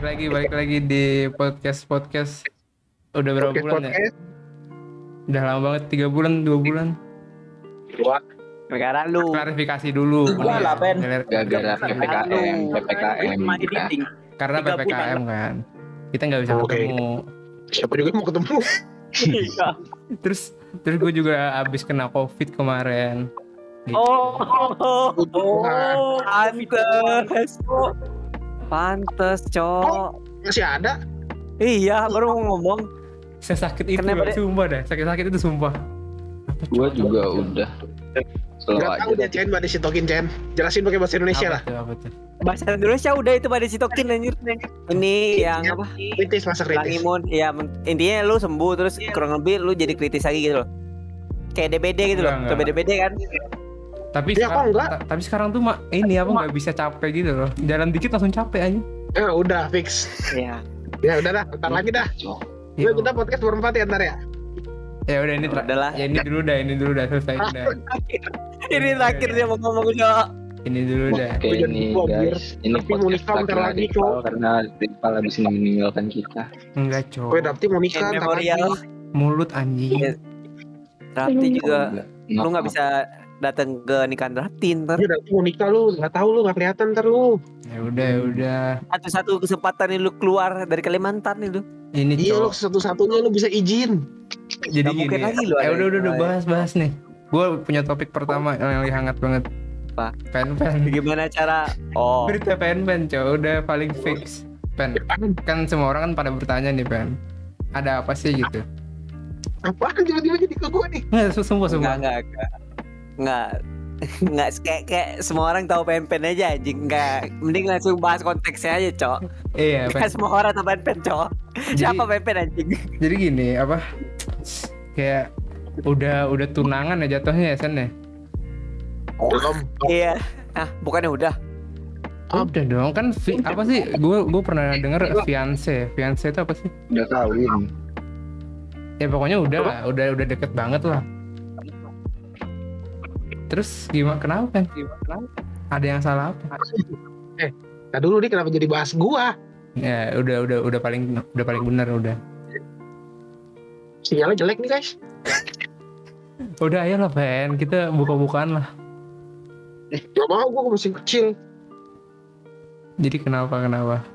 balik lagi balik lagi di podcast podcast udah berapa Podcast, bulan ya podcast. udah lama banget tiga bulan dua bulan Dua. Negara lu. klarifikasi dulu Nih, lah, Gara-gara PPKM, PPKM. Kita. karena ppkm kan kita nggak bisa Oke. ketemu Siapa juga mau ketemu? Iya. terus terus gue juga abis kena covid kemarin Gitu. Oh, oh, Oh, pantes. Pantes, cok. Masih ada? Iya, baru mau ngomong. saya sakit itu Kenapa, sumpah dah sakit sakit itu sumpah Gue juga udah slow Gak tahu deh Chen, Mbak Disitokin Chen. Jelasin pakai bahasa Indonesia apa lah. tuh, apa tuh? Bahasa Indonesia udah itu pada sitokin anjir. Ini yang apa? Kritis masa kritis. imun. Iya, men- intinya lu sembuh terus kurang lebih lu jadi kritis lagi gitu loh. Kayak DBD gitu loh. Enggak, Coba enggak. DBD kan. Tapi Ya, sekarang enggak? ta- tapi sekarang tuh mak ini apa nggak bisa capek gitu loh jalan dikit langsung capek aja Eh, udah fix. Iya. Ya udah dah, bentar lagi dah. Iya. Yuk kita podcast berempat ya ntar ya. ya udah ini Udahlah. ya ini dulu dah ini dulu dah selesai udah Ini terakhir dia mau ngomong cok. ini dulu dah Oke biar- guys, ini tapi mau podcast terakhir lagi, Cok. karena Rival habis ini meninggalkan kita. enggak cowok Gue dapet mau nikah ntar memorial. mulut anjing Iya. Rapti juga lu nggak maaf. bisa datang ke nikahan Rapti ntar. Dapet mau nikah lu, nggak tahu lu nggak kelihatan ntar lu. ya udah ya udah Satu-satu kesempatan nih lu keluar dari Kalimantan itu. ini Iya lu satu-satunya lu bisa izin. jadi Nggak gini mungkin ya. lagi lu eh ada udah udah udah yang bahas bahas nih gue punya topik pertama yang lagi hangat banget Apa? pen pen Gimana cara? Oh, berita pen pen cowok udah paling fix pen kan semua orang kan pada bertanya nih pen ada apa sih gitu Apaan tiba-tiba jadi ke gue nih? nggak su- sumpah enggak sumpah enggak enggak. Enggak. Enggak kayak, kayak semua orang tahu pen-pen aja anjing. Enggak, mending langsung bahas konteksnya aja, Cok. iya Kan semua orang tahu pen-pen, Cok. Siapa pen-pen anjing? jadi gini apa kayak udah udah tunangan ya jatuhnya ya sen ya Belum. Iya. Ah, bukannya udah. udah dong kan vi- apa sih gue gue pernah denger fiance fiance itu apa sih Udah kawin. ya pokoknya udah lah udah udah deket banget lah terus gimana kenapa kan ada yang salah apa Nah dulu nih kenapa jadi bahas gua? ya udah udah udah paling udah paling benar udah Sinyalnya jelek nih guys. udah ayo lah pen kita buka-bukaan lah Gak mau gua masih kecil. jadi kenapa kenapa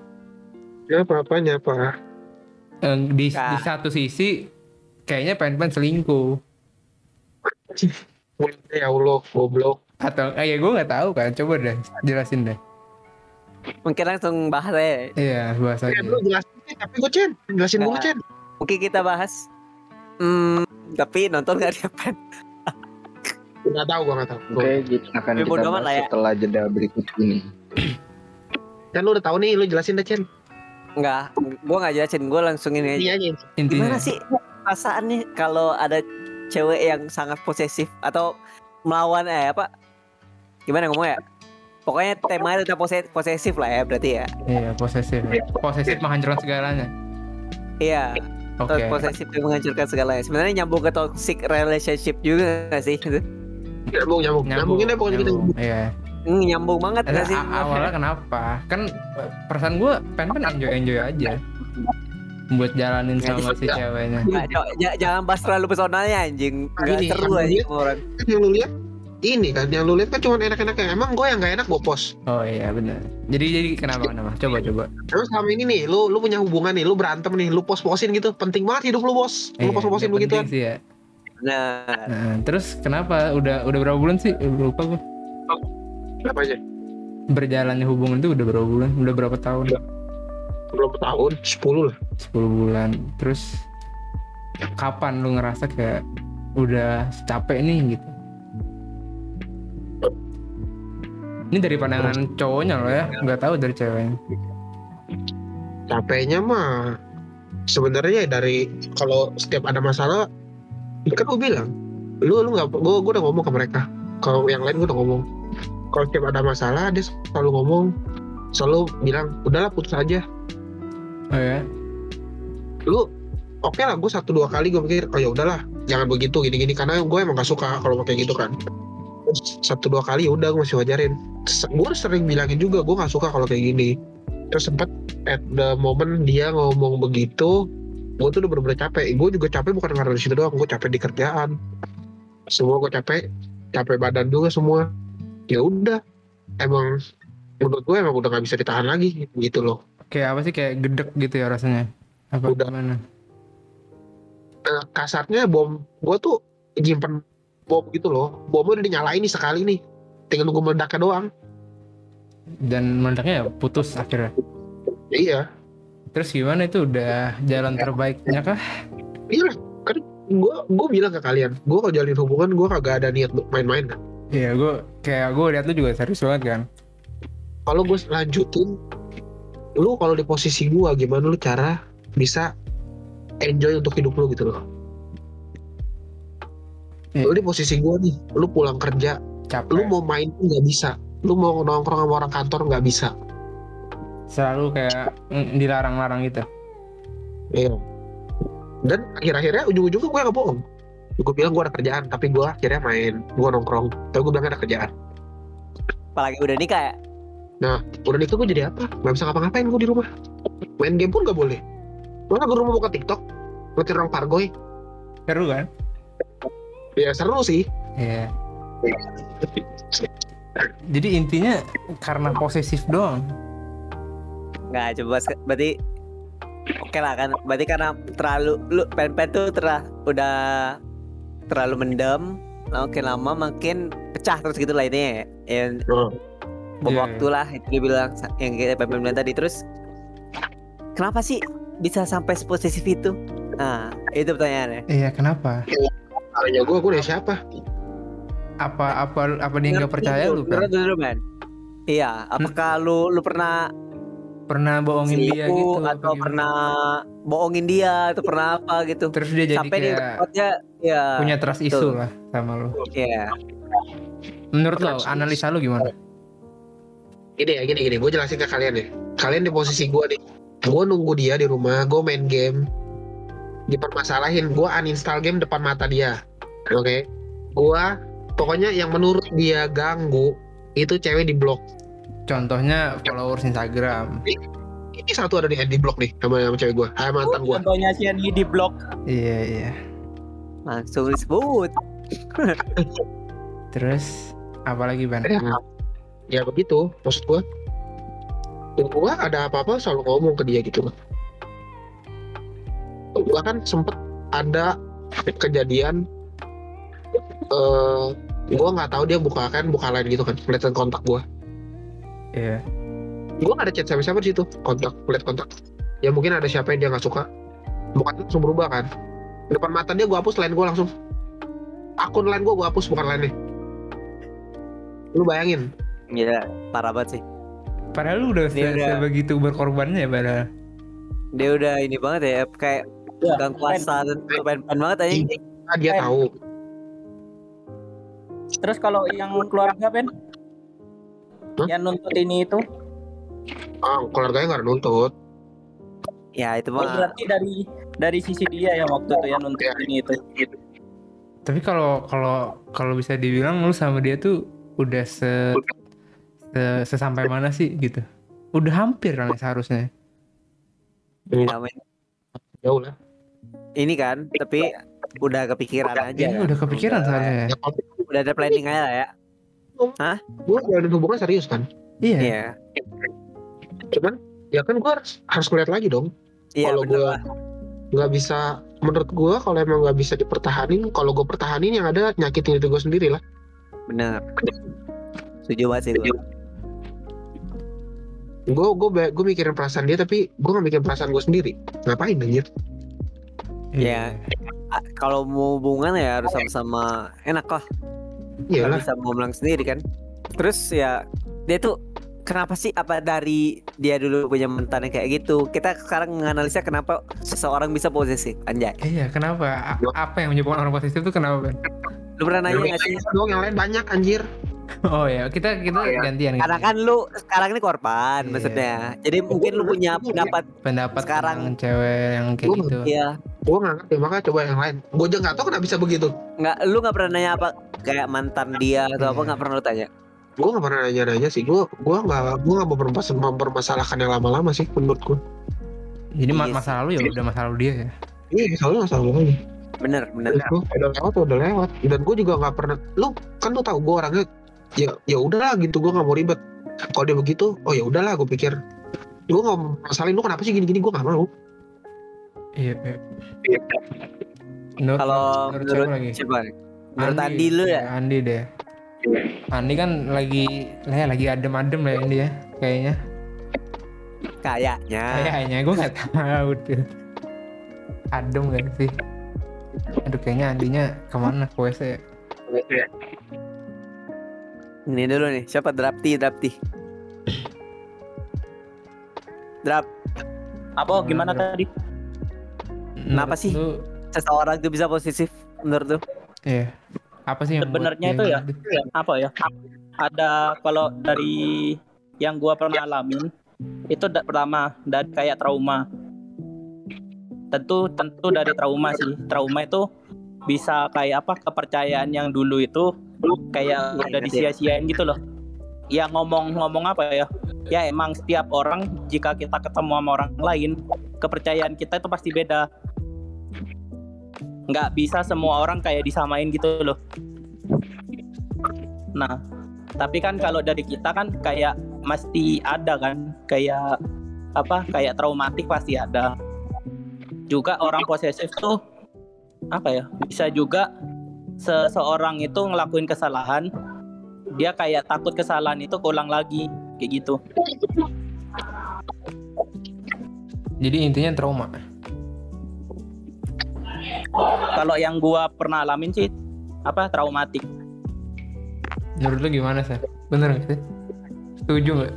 Ya apa-apanya apa? Eh, di, Kak. di satu sisi kayaknya pen-pen selingkuh Ya Allah, goblok. atau eh, ya gue nggak tahu kan coba deh jelasin deh Mungkin langsung bahas aja. iya bahasa Ya lu jelasin deh, tapi gue Chen. Jelasin dulu Nah. Chen. Mungkin kita bahas Hmm, tapi nonton gak dia pen? Gak tahu gua gak tahu. Oke, gitu akan Tapi kita bahas ya. setelah jeda berikut ini. Kan lu udah tahu nih, lu jelasin deh Chen. Enggak, gua nggak jelasin, gua langsung ini aja. Ini aja. intinya Gimana sih perasaannya kalau ada cewek yang sangat posesif atau melawan eh apa? Gimana ngomong ya? Pokoknya temanya tetap pose- posesif lah ya berarti ya. iya posesif posesif menghancurkan segalanya Iya, oke to- posesif yang menghancurkan segalanya. Sebenarnya nyambung ke toxic relationship juga gak sih? Nyambung, nyambung. Nyambungin deh pokoknya kita. nyambung, iya Hmm, nyambung banget Ada gak sih? awalnya kenapa kan eh, perasaan gue pen-pen enjoy enjoy aja buat jalanin Nggak sama si ceweknya jangan bahas terlalu personalnya anjing. Gak Ini, seru yang sama orang. Yang lu lihat ini kan, yang lu lihat kan cuma enak-enaknya. Emang gue yang gak enak gue post. oh iya benar jadi jadi kenapa kenapa coba coba Terus selama ini nih, lu lu punya hubungan nih, lu berantem nih, lu post-postin gitu. Penting banget hidup lu bos. Lu Iya, post-postin nggak begitu kan. penting sih ya Nah, Nah, terus kenapa udah udah berapa bulan sih lupa gue Apa aja? berjalannya hubungan itu udah berapa bulan udah berapa tahun Berapa tahun? 10 lah. 10 bulan. Terus kapan lu ngerasa kayak udah capek nih gitu? Ini dari pandangan cowoknya lo ya. Nggak tahu dari ceweknya. Capeknya mah sebenarnya ya dari kalau setiap ada masalah kan gue bilang lu lu nggak gue gue udah ngomong ke mereka. Kalau yang lain gue udah ngomong. Kalau setiap ada masalah dia selalu ngomong. Selalu bilang udahlah putus aja oh ya lu oke lah gue satu dua kali gue mikir oh ya udahlah jangan begitu gini gini karena gue emang gak suka kalau kayak gitu kan. Satu dua kali udah gue masih wajarin. Gue sering bilangin juga gue gak suka kalau kayak gini. Terus sempet at the moment dia ngomong begitu gue tuh udah bener-bener capek. Gue juga capek bukan karena di situ doang gue capek di kerjaan. Semua gue capek capek badan juga semua. Ya udah emang menurut gue emang udah nggak bisa ditahan lagi gitu loh kayak apa sih kayak gedek gitu ya rasanya? Apa Udah. gimana? Eh, kasarnya bom gue tuh nyimpen bom gitu loh. Bomnya udah dinyalain nih sekali nih. Tinggal nunggu meledaknya doang. Dan meledaknya ya putus akhirnya? Ya, iya. Terus gimana itu? Udah jalan terbaiknya kah? Iya lah. kan gue gue bilang ke kalian gue kalau jalin hubungan gue kagak ada niat main-main kan. Iya gue kayak gue lihat lu juga serius banget kan? Kalau gue lanjutin lu kalau di posisi gue gimana lu cara bisa enjoy untuk hidup lu gitu loh? Iya. lu di posisi gue nih lu pulang kerja capek. lu mau main pun nggak bisa. Lu mau nongkrong sama orang kantor nggak bisa. Selalu kayak mm, dilarang-larang gitu. Iya. Dan akhir-akhirnya ujung-ujungnya gue nggak bohong. Gue bilang gue ada kerjaan tapi gue akhirnya main gue nongkrong. Tapi gue bilang ada kerjaan. Apalagi udah nikah ya. Udah nikah gue jadi apa? Nggak bisa ngapa-ngapain gue di rumah. Main game pun nggak boleh. Mana gue rumah buka tiktok ngetir orang pargoy. Seru kan? Ya seru sih. Iya. Jadi intinya karena posesif doang? Nggak coba berarti Oke lah kan. Berarti karena terlalu lu pen-pen tuh terah udah terlalu mendem makin lama makin pecah terus gitu lah ini ya. Yang Oh. Bom Iya, waktu lah itu dia bilang yang kayak pen bilang tadi. Terus kenapa sih bisa sampai seposesif itu? Nah itu pertanyaannya. iya kenapa? Salahnya gue gue dari siapa? Apa apa apa dia nggak percaya lu kan. Iya, apakah lu lu pernah pernah bohongin dia gitu atau pernah bohongin dia atau pernah apa gitu? terus dia jadi Sampai kayak tempatnya ya punya trust issue lah sama lu. Iya. menurut lo analisa lu gimana gini ya gini gini. Gue jelasin ke kalian ya. Kalian di posisi gue nih gue nunggu dia di rumah gue main game dipermasalahin gue uninstall game depan mata dia. Oke? Gue pokoknya yang menurut dia ganggu itu cewek di blok. Contohnya followers Instagram. Ini satu ada di di blok nih sama, sama cewek gue sama mantan gue Contohnya si Andy di blog. iya iya. Langsung disebut. terus apalagi ban ya, ya begitu maksud gue gue ada apa-apa selalu ngomong ke dia gitu loh gue kan sempet ada kejadian eh gue nggak tahu dia buka kan buka lain gitu kan kelihatan kontak gue iya. Gue gak ada chat sama siapa di situ kontak lihat kontak. Ya mungkin ada siapa yang dia nggak suka. Bukan langsung berubah kan. Depan mata dia gue hapus lain gue langsung. Akun lain gue gue hapus bukan lainnya lu bayangin Gila, parah banget sih. padahal lu udah Dia se- udah- sebegitu berkorbannya ya padahal Dia udah ini banget ya, kayak Ya, kuasa dan pen-pen banget aja. Ah, dia Eh. tahu Terus kalau yang keluarga Ben? Hah? Yang nuntut ini itu? ah keluarganya nggak ada nuntut Ya itu Oh, mah berarti dari dari sisi dia yang waktu itu yang nuntut Ya. ini itu. tapi kalau kalau kalau bisa dibilang lu sama dia tuh udah se, se- sesampai mana sih gitu udah hampir kan seharusnya namanya jauh lah ini kan, tapi udah kepikiran aja. ini udah kepikiran Udah- soalnya ya. ya kalau Udah ada planning aja lah ya. gue jalanin hubungan serius kan iya Iya. cuman ya kan gue harus harus ngeliat lagi dong Iya Kalau lah. nggak bisa menurut gue kalau emang nggak bisa dipertahanin kalau gue pertahanin yang ada nyakitin diri gue sendiri lah Bener. Setuju banget sih gua. Gue gue gue mikirin perasaan dia tapi gue nggak mikirin perasaan gue sendiri. Ngapain anjir? Iya. Ah, Kalau mau hubungan ya harus sama-sama enak lah. Nggak iyalah bisa ngomong sendiri kan. Terus ya dia tuh kenapa sih apa dari dia dulu punya mantan yang kayak gitu? Kita sekarang menganalisa kenapa seseorang bisa posesif anjay? Iya kenapa? A- apa yang menyebabkan orang posesif itu kenapa Ben? lu pernah nanya gak sih? doang yang lain banyak anjir oh ya kita kita Oh, iya. gantian karena kan lu sekarang ini korban Iya. maksudnya. Jadi mungkin lu punya pendapat pendapat sekarang- cewek yang kayak Gua gitu. Ya gue nggak ngerti. Makanya coba yang lain. Gue juga nggak tahu kenapa bisa begitu. Nggak lu nggak pernah nanya apa kayak mantan dia atau apa Iya. nggak pernah lu tanya? Gue nggak pernah nanya-nanya sih. Gue gue nggak gue nggak mempermas mempermasalahkan yang lama-lama sih menurutku Jadi ma- Iya masa lalu ya udah masa lalu dia ya. iya soalnya nggak salah lagi bener bener. Udah lewat udah lewat. Dan gue juga nggak pernah lu kan lu tahu gue orangnya ya ya udahlah gitu gue nggak mau ribet kalau dia begitu oh ya udahlah gue pikir gue nggak masalahin lu kenapa sih gini-gini gue nggak mau Iya. iya. Menurut, Kalau menurut lagi? siapa menurut Andi lu ya Andi deh. Andi kan lagi lah ya, lagi adem-adem lah ini ya kayaknya. kayaknya Kayaknya gue nggak tahu tuh. Adem gak sih? Aduh kayaknya Andinya ke mana ke WC ya? Ini dulu nih siapa Drapti Drapti Drap Apa gimana Menurut- tadi? Kenapa sih? lu, seseorang tuh bisa positif menurut tuh Iya. Apa sih yang Sebenarnya itu ya, apa ya? Ada kalau dari yang gua pernah alamin itu da- pertama dari kayak trauma. Tentu tentu dari trauma sih. Trauma itu bisa kayak apa kepercayaan yang dulu itu kayak udah disia-siain gitu loh. Ya ngomong-ngomong apa ya? Ya emang setiap orang jika kita ketemu sama orang lain, kepercayaan kita itu pasti beda. Nggak bisa semua orang kayak disamain gitu loh. Nah, tapi kan kalau dari kita kan kayak mesti ada kan, kayak apa? Kayak traumatik pasti ada. Juga orang posesif tuh apa ya? Bisa juga seseorang itu ngelakuin kesalahan, dia kayak takut kesalahan itu keulang lagi, kayak gitu. Jadi intinya trauma. Kalau yang gua pernah alamin sih apa traumatik. Menurut lu gimana sih? Bener gak sih? Setuju gak?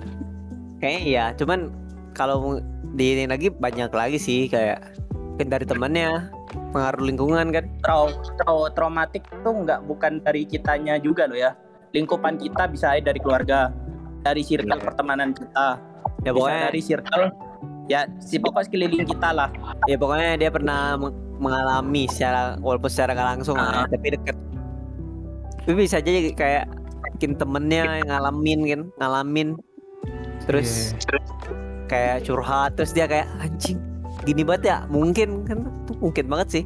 kayaknya iya cuman kalau di ini lagi banyak lagi sih kayak mungkin dari temannya pengaruh lingkungan kan Trau, trau traumatik itu nggak bukan dari kitanya juga loh ya. Lingkupan kita bisa aja dari keluarga, dari circle Iya. pertemanan kita, ya bisa pokoknya dari circle ya si pokok sekeliling kita lah. ya pokoknya dia pernah meng- mengalami secara walaupun secara nggak langsung Ah. lah, tapi deket tapi bisa aja kayak mungkin temennya yang ngalamin kan ngalamin terus Iya. kayak curhat terus dia kayak anjing gini banget ya mungkin kan tuh mungkin banget sih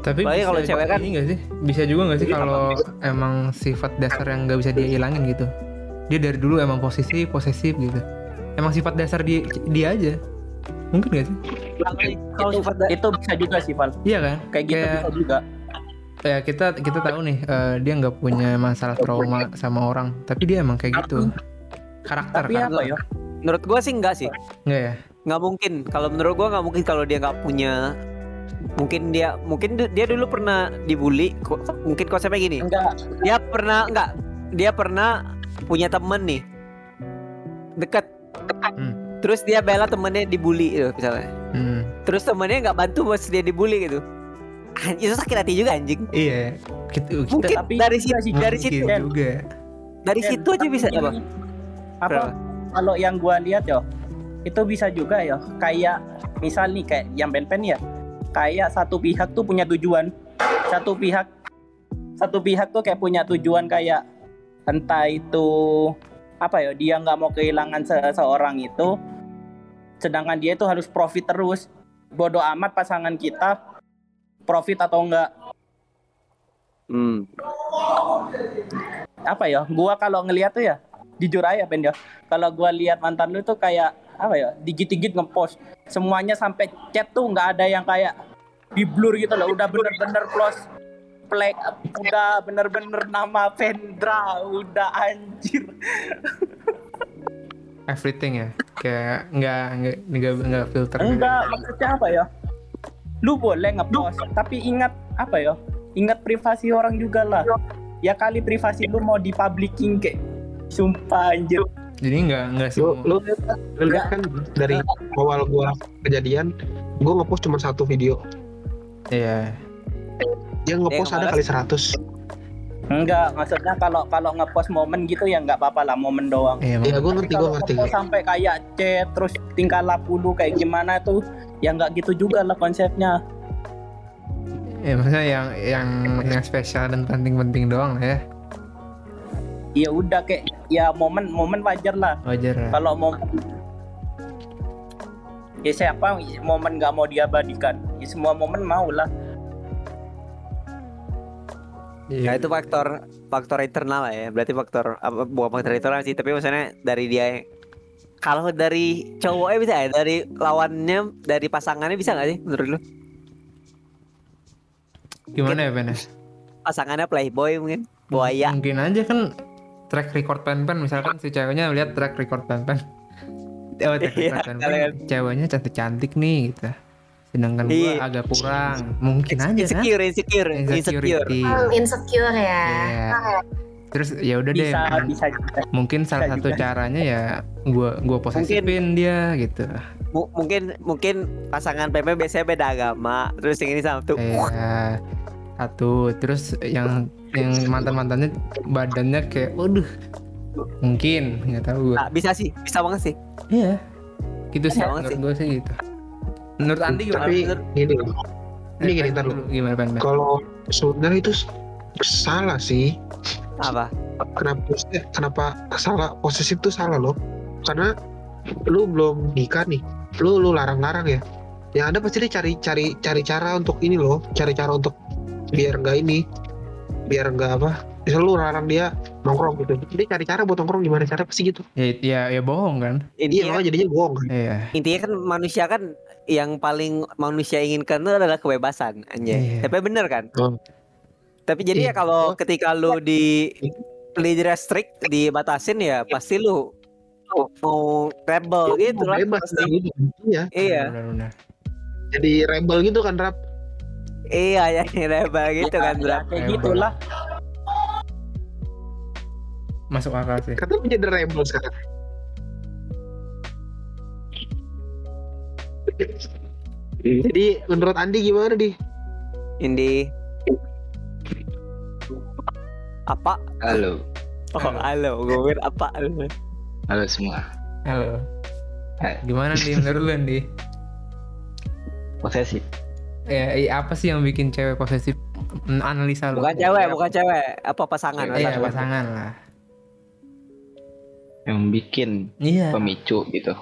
Tapi Apalagi bisa kalau cewek kan- ini gak sih? Bisa juga gak sih kalau emang sifat dasar yang gak bisa dia hilangin gitu? Dia dari dulu emang posisi posesif gitu. Emang sifat dasar dia dia aja. Mungkin gak sih? Kalau Itu pada- itu bisa juga sih Val. Iya kan? Kayak gitu Kayak- bisa juga. Ya kita kita tahu nih eh, dia nggak punya masalah trauma sama orang, tapi dia emang kayak gitu. Karakter Tapi kan? apa ya? menurut gua sih enggak sih Enggak ya? nggak mungkin kalau menurut gua nggak mungkin kalau dia nggak punya mungkin dia mungkin dia dulu pernah dibully ko- mungkin konsepnya gini Enggak. dia pernah nggak dia pernah punya temen nih deket Hmm. terus dia bela temennya dibully gitu misalnya Hmm. terus temennya nggak bantu pas dia dibully gitu Anjing, itu sakit hati juga anjing Iya. Kita, kita mungkin tapi dari iya situ sih, dari situ juga. dari Dan situ aja bisa ini, apa? Kalau yang gua lihat ya, itu bisa juga ya. Kayak misal nih kayak yang pen-pen ya. Kayak satu pihak tuh punya tujuan. Satu pihak satu pihak tuh kayak punya tujuan kayak entah itu apa ya dia nggak mau kehilangan seseorang itu sedangkan dia itu harus profit terus bodoh amat pasangan kita profit atau enggak hmm. apa ya gua kalau ngeliat tuh ya jujur aja Ben ya kalau gua lihat mantan lu tuh kayak apa ya digit-digit ngepost. Semuanya sampai chat tuh nggak ada yang kayak di blur gitu loh. Udah bener-bener close. Play udah bener-bener nama Vendra udah anjir. Everything ya. Kayak nggak nggak nggak nggak filter. enggak maksudnya apa ya? Lu boleh ngepost tapi ingat apa ya? Ingat privasi orang juga lah. Ya kali privasi lu mau dipubliking kayak sumpah anjir Jadi nggak nggak lu semua. lu, lu lihat kan dari awal gua kejadian gua ngepost cuma satu video Iya. dia ngepost ada kali 100 Enggak, maksudnya kalau kalau ngepost momen gitu ya nggak apa-apa lah momen doang. Iya. ya gua Tapi ngerti kalau gua ngerti sampai kayak chat terus tingkah laku lu kayak gimana tuh ya nggak gitu juga lah konsepnya. Ya maksudnya yang yang yang spesial dan penting-penting doang lah ya. Ya udah kayak ya momen momen wajar lah wajar kalau mau ya siapa momen nggak mau diabadikan ya semua momen mau lah Ya itu faktor faktor internal lah ya. Berarti faktor apa bukan faktor internal sih, tapi maksudnya dari dia kalau dari cowoknya bisa ya, dari lawannya, dari pasangannya bisa nggak sih menurut lu? gimana ya Penes? Pasangannya playboy mungkin, buaya. Mungkin aja kan track record pen-pen misalkan si ceweknya lihat track record pen-pen. Oh, track Iya, record pen-pen, kalian. ceweknya cantik-cantik nih gitu. Sedangkan gua Iya. agak kurang. Mungkin aja kan. Insecure, insecure, insecure. Insecurity. Hmm, insecure ya. Iya. Terus ya udah deh. bisa bisa juga Mungkin salah Bisa satu juga. caranya ya gua gua posesifin dia gitu. M- mungkin mungkin pasangan PP biasanya beda agama, terus yang ini sama tuh. Satu, terus yang yang mantan-mantannya badannya kayak waduh. Mungkin nggak tahu gua. Nah, bisa sih, bisa banget sih. Iya. Gitu sih Iya banget menurut gue sih gitu. Menurut Andi gimana? Tapi Menurut- gini loh. Ini Eh, gini ntar dulu, Gimana Pen? Pen? Kalau sebenarnya itu salah sih. Apa? Kenapa kenapa salah posesif tuh salah loh? Karena lu belum nikah nih. Lu lu larang-larang ya. Yang ada pasti dia cari cari cari cara untuk ini loh, cari cara untuk biar enggak ini, biar enggak apa? Lu larang dia nongkrong gitu. Dia cari cara buat nongkrong gimana cara pasti gitu. Ya, ya, ya bohong kan? Iya, Intinya, makanya jadinya bohong kan. Iya. intinya kan manusia kan yang paling manusia inginkan itu adalah kebebasan anjay. Iya. Tapi bener kan? Oh. Tapi jadi ya Iya. kalau ketika lu di di restrict dibatasin ya pasti lu mau rebel gitu lah. bebas pasti. gitu. Iya. Iya, Benar-benar. Jadi rebel gitu kan rap. Iya ya rebel gitu kan, ya, Bro. kayak gitulah Masuk akal sih. Katanya menjadi rebel sekarang. Jadi menurut Andi gimana di? Ini apa? Halo, Oh, halo, gue pikir apa? halo semua. Halo. Hai. Gimana Andi menurut lu Andi? Posesif. Ya, iya, apa sih yang bikin cewek posesif? Hmm, Analisa lu. Bukan cewek, bukan cewek, apa pasangan? Iya, pasangan. pasangan lah. Yang bikin Iya. pemicu gitu.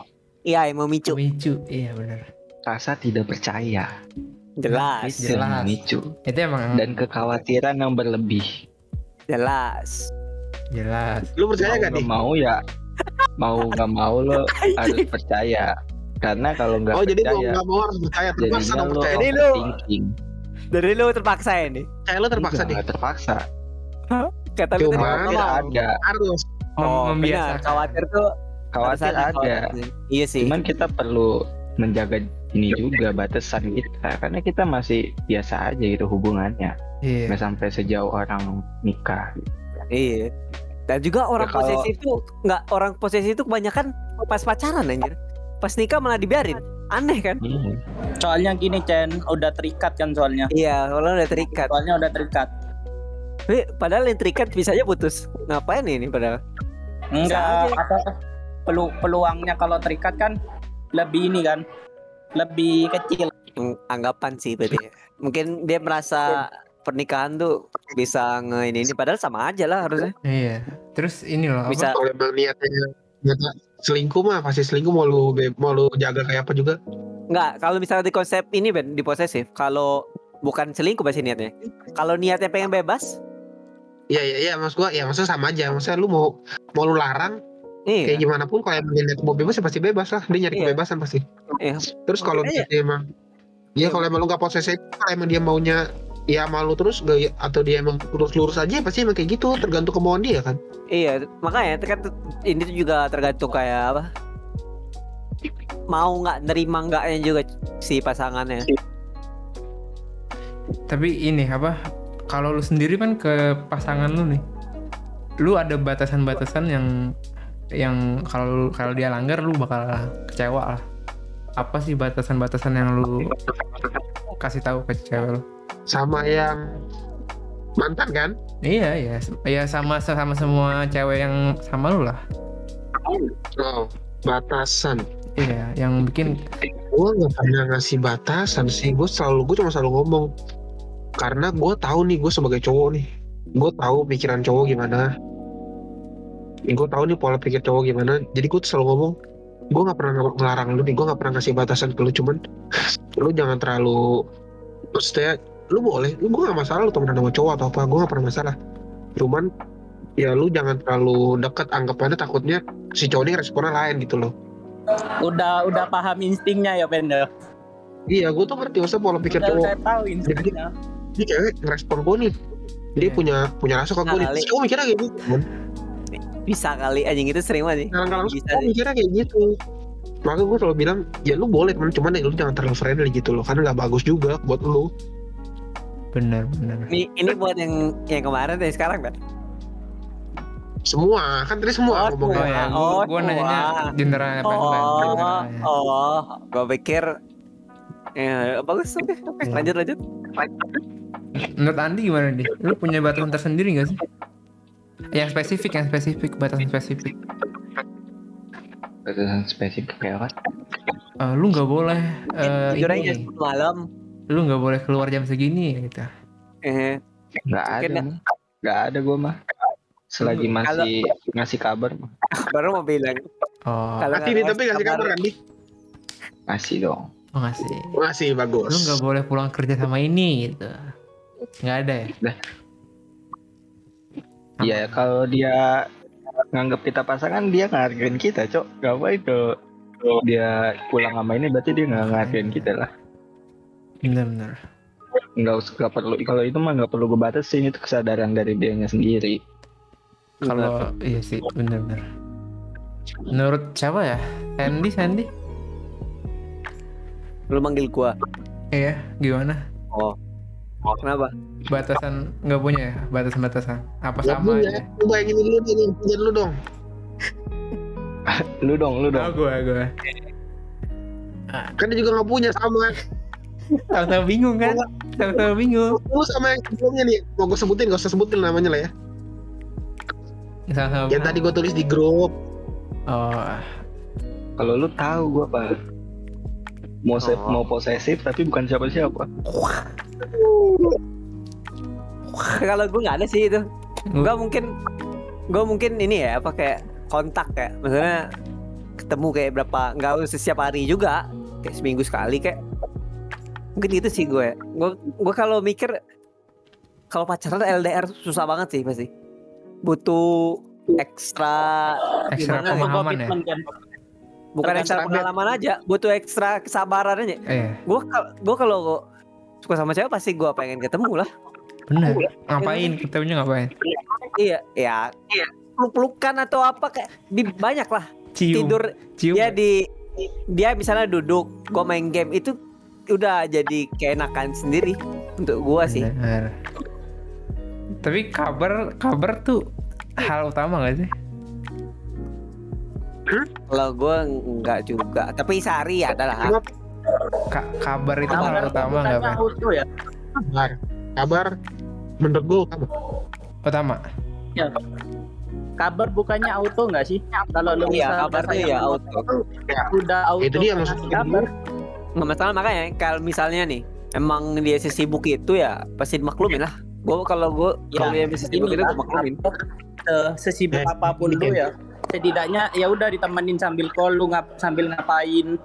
Iya, yang memicu. Pemicu. Iya, benar. Rasa tidak percaya. Jelas, Jelas. Yang memicu. Itu emang Dan kekhawatiran yang berlebih. jelas. jelas. Lu percaya mau gak nih? mau ya mau nggak mau lo harus percaya karena kalau nggak Oh jadi mau percaya nggak mau harus percaya terpaksa dong lo percaya. Jadi lu-. Dari lu terpaksa ini. Kayak lu terpaksa nih. terpaksa Kata lu Cuma- ada Harus. Oh, membiasakan. Khawatir tuh khawatir ada khawatir. Iya sih. cuman kita perlu menjaga ini juga batasan kita karena kita masih biasa aja gitu hubungannya Iya. nggak sampai sejauh orang nikah Iya. Dan juga orang Ya, kalau- posesif tuh nggak orang posesif itu kebanyakan pas pacaran anjir. Pas nikah malah dibiarin. Aneh kan? Iya. soalnya gini Chen udah terikat kan soalnya Iya, kalau udah terikat. soalnya udah terikat Tapi padahal yang terikat bisa aja putus. Ngapain ini padahal? enggak apa pelu peluangnya kalau terikat kan lebih ini kan lebih kecil Ang- Anggapan sih berarti. ya. Mungkin dia merasa pernikahan tuh bisa nge ini, ini padahal sama aja lah harusnya. Iya. Terus ini loh. apa? Bisa Kalau niatnya selingkuh mah pasti selingkuh mau lu mau lu jaga kayak apa juga. Enggak, kalau misalnya di konsep ini Ben, di posesif, kalau bukan selingkuh pasti niatnya. Kalau niatnya pengen bebas, Iya iya iya maksud gua ya maksudnya sama aja. Maksudnya lu mau mau lu larang kayak iya. gimana pun kalau emang dia niat mau bebas ya pasti bebas lah. Dia nyari Iya. kebebasan pasti. Iya. Terus kalau misalnya emang Iya kalau emang lu gak posesif kalau emang dia maunya ya malu terus gak, atau dia emang lurus-lurus aja pasti emang kayak gitu tergantung kemauan dia kan Iya, makanya kan ini tuh juga tergantung kayak apa? Mau nggak nerima nggaknya juga si pasangannya. Tapi ini apa? Kalau lu sendiri kan ke pasangan lu nih, lu ada batasan-batasan yang yang kalau kalau dia langgar lu bakal kecewa lah. Apa sih batasan-batasan yang lu kasih tahu ke cewek lu? Sama yang mantan kan? Iya, iya. Ya sama sama semua cewek yang sama lu lah. oh batasan. Iya, yang bikin gue nggak pernah ngasih batasan sih. Gue selalu gue cuma selalu ngomong. Karena gue tahu nih gue sebagai cowok nih. Gue tahu pikiran cowok gimana. Gue tahu nih pola pikir cowok gimana. Jadi gue selalu ngomong gue nggak pernah ng- ngelarang lu nih. Gue nggak pernah ngasih batasan ke lu. Cuman lu jangan terlalu maksudnya lu boleh lu gue gak masalah lu temenan sama cowok atau apa gue gak pernah masalah. Cuman ya lu jangan terlalu deket anggapannya takutnya si cowok ini responnya lain gitu loh. Udah udah paham instingnya ya Ben ya. iya gue tuh ngerti maksudnya pola pikir Udah, cowok. udah tahu instingnya. ini cewek ngerespon gue nih. Dia Iya. punya punya rasa ke gue nih. Terus cowok mikirnya kayak gitu Bisa kali anjing itu sering banget sih. kadang-kadang cowok sih. mikirnya kayak gitu. Makanya gue selalu bilang ya lu boleh temen cuman ya lu jangan terlalu friendly gitu loh. Karena nggak bagus juga buat lu bener bener Ini ini buat yang yang kemarin dan sekarang kan. semua kan tadi semua Oh, oh ngomongnya ya Oh, gua, gua nanyanya wah. generalnya Oh, generalnya. oh, gue pikir ya bagus oke oke Iya. lanjut lanjut. menurut Andi gimana nih lu punya batasan tersendiri gak sih yang spesifik yang spesifik batasan spesifik batasan spesifik kayak apa Eh, lu nggak boleh eh, Tidur aja malam. Lu nggak boleh keluar jam segini gitu. Eh, nggak ada ya. nggak ada gue mah. Selagi masih ngasih kabar mah. Baru mau bilang. oh. Kalau nih tapi ngasih kasih kabar. kan nih ngasih dong. Oh nggak sih masih bagus. Lu nggak boleh pulang kerja sama ini gitu. Nggak ada ya? Ya kalau dia nganggap kita pasangan dia ngargain kita cok. Ngapain tuh dia pulang sama ini berarti dia nggak ngargain kita lah bener bener nggak usah nggak perlu kalau itu mah nggak perlu gue batasin itu kesadaran dari dianya sendiri. Kalau iya sih bener bener menurut siapa ya? Sandy Sandy? Lu manggil gua. iya gimana? Oh. Kenapa? batasan nggak punya ya? Batasan batasan apa Gak sama aja? Lu bayangin dulu punya dulu dong. lu dong lu oh dong. Gue gue Kan dia juga gak punya sama. Sama-sama bingung kan sama-sama bingung Lu sama yang sebelumnya nih, mau gue sebutin, gak usah sebutin namanya lah ya. sama-sama Yang tadi gue tulis di grup. oh kalau lu tahu gue apa mau se- Oh. mau posesif tapi bukan siapa siapa Kalau gue nggak ada sih itu. Gue mungkin gue mungkin ini ya apa kayak kontak ya. Maksudnya ketemu kayak berapa nggak usah setiap hari juga kayak seminggu sekali kayak mungkin gitu sih gue. Gue gue kalau mikir kalau pacaran LDR susah banget sih pasti. Butuh ekstra ekstra Gimana? pemahaman ya? Kan. bukan ekstra pengalaman aja butuh ekstra kesabaran aja. Eh gue gue kalau suka sama cewek pasti gue pengen ketemu lah. Bener. Ngapain ketemunya ngapain? Iya ya peluk-pelukan atau apa kayak di banyak lah. Cium. Tidur cium dia di dia misalnya duduk gue main game itu udah jadi keenakan sendiri untuk gua sih. Bener. tapi kabar kabar tuh hal utama gak sih? Kalau gua nggak juga. Tapi sehari ada lah Ka- kabar itu Kabar hal utama nggak auto ya? Kabar. Kabar. Menurut gue apa? utama kabar bukannya auto nggak sih? Kalau lu misal kabar tuh ya auto. udah auto Itu dia ngasih maksudnya. kabar nggak masalah makanya kalau misalnya nih emang dia sesibuk itu ya pasti dimaklumin lah. Gua kalau gua Ya, kalau dia sesibuk itu inilah, gua maklumin. Eh, sesibuk Eh, apa pun lu dikit. ya. Setidaknya ya udah ditemenin sambil call lu ngap sambil ngapain.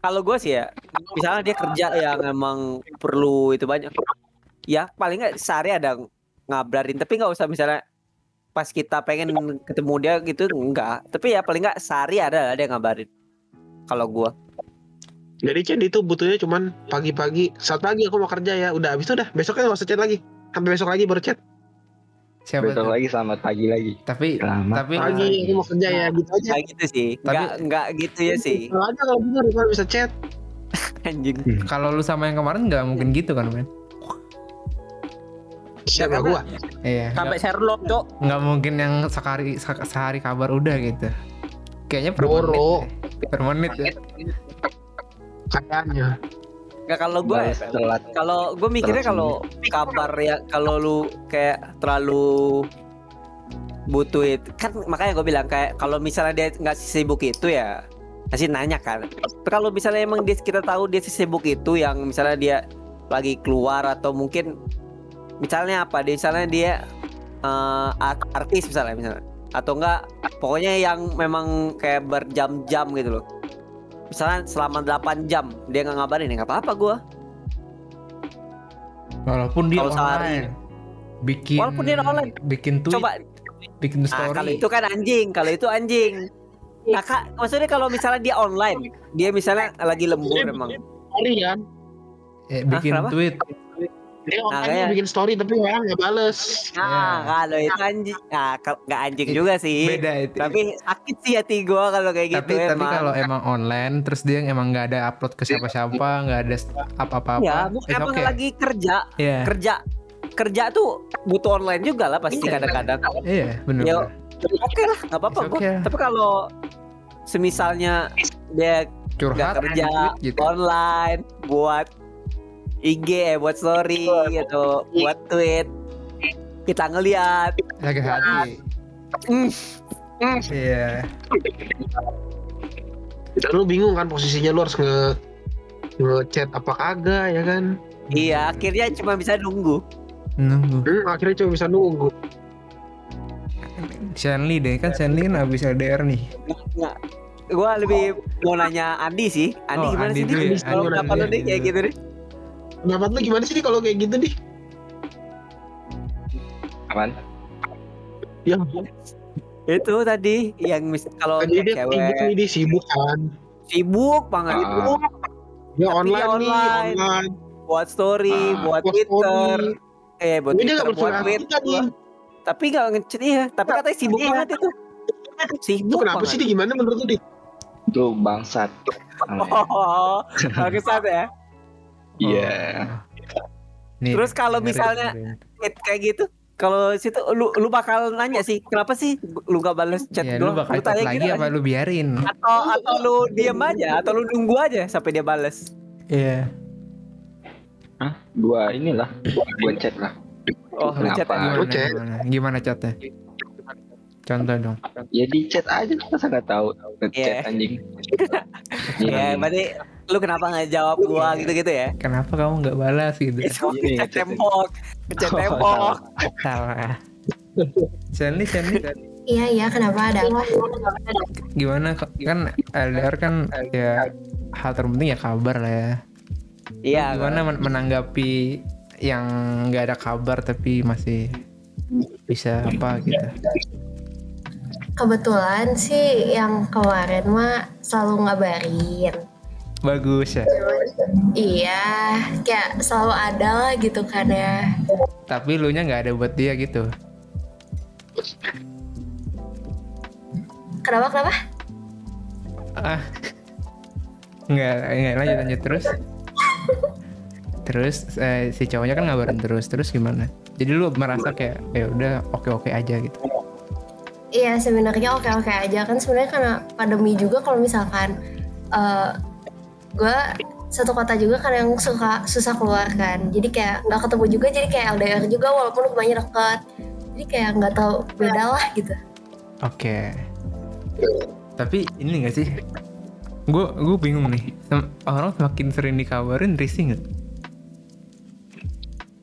Kalau gue sih ya misalnya dia kerja yang emang perlu itu banyak. Ya paling nggak sehari ada ngabarin tapi nggak usah misalnya pas kita pengen ketemu dia gitu enggak tapi ya paling nggak sehari ada ada yang ngabarin. Kalau gua Jadi Chen itu butuhnya cuman pagi-pagi. Saat pagi aku mau kerja ya. Udah habis itu udah. Besoknya gak usah chat lagi. Sampai besok lagi baru chat. siapa besok tuh lagi selamat pagi lagi tapi selamat tapi Pagi aku mau kerja ya. Gitu aja. nggak gitu sih Tapi- nggak nggak gitu ya sih Kalau aja kalau daripada bisa chat. anjing kalau lu sama yang kemarin nggak mungkin gitu kan men Siapa gua? iya sampai Sherlock cok nggak mungkin yang sekali se- sehari kabar udah gitu kayaknya per menit Boro. deh. per menit ya Kayaknya. nggak kalau gua ya, kalau gue mikirnya kalau kabar ya kalau lu kayak terlalu butuh itu kan makanya gue bilang kayak kalau misalnya dia nggak sibuk itu ya pasti nanya kan. Tapi kalau misalnya emang dia kita tahu dia sibuk itu yang misalnya dia lagi keluar atau mungkin misalnya apa dia misalnya dia eh, art- artis misalnya misalnya. Atau enggak pokoknya yang memang kayak berjam-jam gitu loh misalnya selama 8 jam dia nggak ngabarin ya nggak apa-apa gua Walaupun dia sehari. online. Bikin Walaupun dia online. bikin tweet, coba bikin nah, story. kalau itu kan anjing kalau itu anjing nah kak maksudnya kalau misalnya dia online dia misalnya lagi lembur emang kan. Eh, bikin kenapa? tweet. Dia online kayak- bikin story tapi orang nggak bales. nah kalau itu anjing nah nggak anjing juga sih Beda itu. tapi sakit sih hati gua kalau kayak gitu tapi tapi emang. kalau emang online terus dia emang nggak ada upload ke siapa-siapa nggak ada apa-apa ya bukan emang lagi kerja Iya, kerja kerja tuh butuh online juga lah pasti Iya. kadang-kadang iya benar. Ya, oke lah nggak apa-apa okay. tapi kalau semisalnya dia Curhat nggak kerja gitu. online buat IG eh, buat story gitu buat tweet kita ngeliat Sakit hati. Mm. Iya. Dan lu bingung kan posisinya lu harus nge ngechat apa kagak ya kan? iya akhirnya cuma bisa nunggu Nunggu. Hmm, akhirnya cuma bisa nunggu. Shanley deh kan Shanley kan abis LDR nih. nggak gua lebih mau nanya Andi sih Andi Oh, gimana Andi sih dulu Andi ya. kalau Andi kenapa dulu lu ya. nih kayak gitu nih Pendapat lu gimana sih nih kalau kayak gitu nih? Apaan? Ya, itu tadi yang mis kalau tadi dia cewek sibuk nih, dia sibuk kan. sibuk banget Ah. sibuk Dia Tapi online, dia nih, online. online. buat story Ah, buat Twitter story. eh buat Tapi dia Twitter nggak buat bersuara tweet kita nih. tapi nggak ngechat iya tapi katanya sibuk banget itu Itu sibuk kenapa banget sih dia gimana menurut lu Dik? Itu bangsat. oh bagusan ya Iya. Nih, Terus kalau misalnya-. Tweet kayak gitu kalau situ lu lu bakal nanya sih kenapa sih lu gak balas chat ya gua lu bakal chat tanya lagi gitu apa aja. lu biarin? atau atau lu diem aja atau lu nunggu aja sampai dia bales Iya. Hah? Gua inilah. Gua chat lah. oh lu chat. Gimana, chat. gimana? Gimana chatnya? Contoh dong. Ya di chat aja masa nggak tahu ngechat Iya. anjing. ya berarti lu kenapa nggak jawab gua gitu gitu ya Kenapa kamu nggak balas gitu? itu Ini chat chat. tembok chat Oh, tembok Salah. Shanley, Shanley Iya iya kenapa ada apa? gimana kan LDR kan ya hal terpenting ya kabar lah ya. iya Gimana men- menanggapi yang nggak ada kabar tapi masih bisa apa gitu? Kebetulan sih yang kemarin mah selalu ngabarin. Bagus ya. Iya, kayak selalu ada lah gitu kan ya. Tapi lu nya nggak ada buat dia gitu. Kenapa kenapa? Ah. Nggak, nggak lanjut lanjut terus. Terus eh, si cowoknya kan ngabarin terus, terus gimana? Jadi lu merasa kayak ya udah oke-oke aja gitu. Iya sebenarnya oke oke aja kan sebenarnya karena pandemi juga kalau misalkan eh gue satu kota juga kan yang suka susah keluar kan jadi kayak nggak ketemu juga jadi kayak LDR juga walaupun rumahnya deket jadi kayak nggak tahu beda lah gitu Oke. Tapi ini gak sih? Gue gue bingung nih. Orang semakin sering dikabarin risih nggak?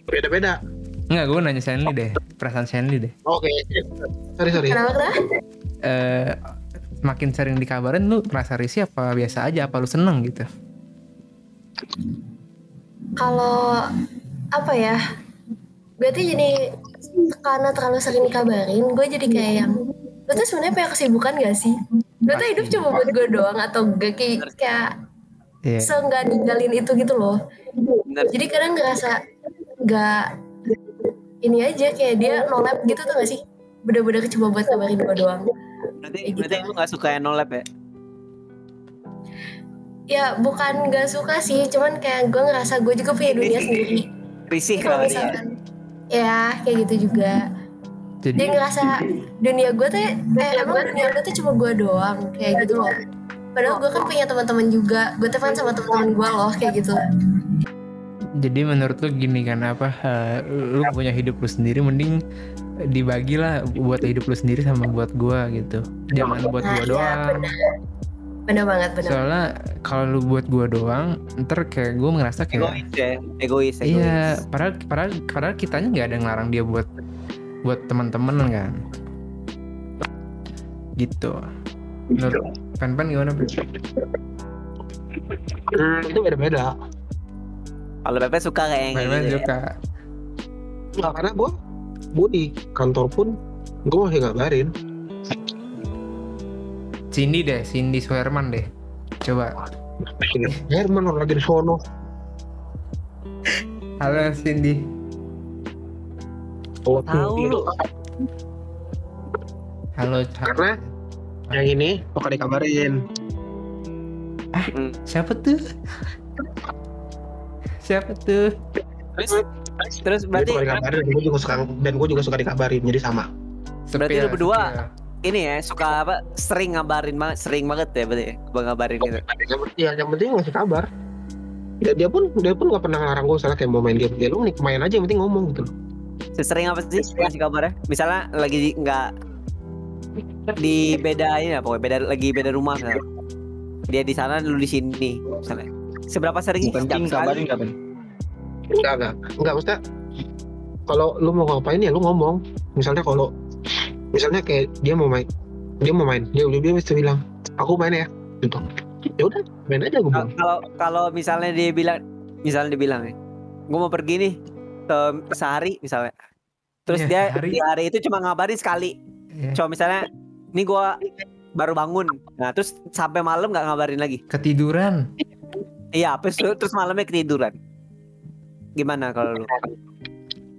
Beda-beda. Nggak, gue nanya Shanley deh. Perasaan Shanley deh. Oke. Sorry, sorry. kenapa kenapa Eh, makin sering dikabarin lu merasa risih apa biasa aja? Apa lu seneng gitu? kalau apa ya berarti jadi karena terlalu sering dikabarin gue jadi kayak yang lu tuh sebenarnya punya kesibukan gak sih lu tuh hidup cuma buat gue doang atau gak kayak kayak Iya. seenggak ninggalin itu gitu loh bener jadi kadang ngerasa nggak ini aja kayak dia nolep gitu tuh gak sih? Bener-bener cuma buat kabarin gue doang. Berarti Kayak berarti gitu. lu nggak suka yang no lab ya? Ya bukan gak suka sih cuman kayak gue ngerasa gue juga punya dunia sendiri. Risih kalau dia misalkan ya kayak gitu juga. Jadi dia ngerasa dunia gue tuh eh emang dunia gue tuh cuma gue doang kayak gitu. Loh padahal gue kan punya teman-teman juga gue teman sama teman-teman gue loh kayak gitu jadi menurut lu gini kan apa? eh, lu punya hidup lu sendiri, mending dibagilah buat hidup lu sendiri sama buat gua gitu. Jangan buat Nah, gua iya, doang. benar. bener banget bener Soalnya kalau lu buat gua doang, ntar kayak gue ngerasa kayak egois ya egois egois Iya, padahal padahal padahal kitanya nggak ada yang ngelarang dia buat buat teman-teman kan gitu menurut Pen-Pen gimana Pen? Hmm, itu beda-beda. Kalau Pepe suka kayak yang Pen-Pen gitu. ya. suka Nggak, karena gue gue di kantor pun gue masih ngabarin. Cindy deh Cindy Suherman deh coba Ini Herman orang lagi di sono. halo Cindy Oh, Tahu lu. halo Karena yang ini bakal dikabarin. siapa tuh siapa tuh Terus terus Dia berarti bakal dikabarin dan gue juga suka dan gue juga suka dikabarin jadi sama. Berarti lu berdua sepil. ini ya suka apa sering ngabarin banget sering banget ya berarti bang ngabarin gitu. Yang, ya, yang penting ngasih kabar. Ya, dia pun dia pun gak pernah ngelarang gue misalnya kayak mau main game. Ya lu nih main aja yang penting ngomong gitu. Sering apa sih ngasih kabarnya? Misalnya lagi nggak di beda ini apa beda lagi beda rumah misalnya. Dia di sana lu di sini misalnya. Seberapa sering? Setiap sekali? kabarin? Enggak enggak enggak maksudnya kalau lu mau ngapain ya lu ngomong. Misalnya kalau misalnya kayak dia mau main dia mau main dia udah dia mesti bilang aku main ya gitu ya udah main aja gue Kalau kalau misalnya dia bilang misalnya dia bilang ya, gue mau pergi nih ke sehari misalnya. Terus Iya, dia sehari. di hari itu cuma ngabarin sekali. Iya. Cuma misalnya ini gua baru bangun. Nah, terus sampai malam nggak ngabarin lagi. ketiduran Iya, terus terus malamnya ketiduran. Gimana kalau lu?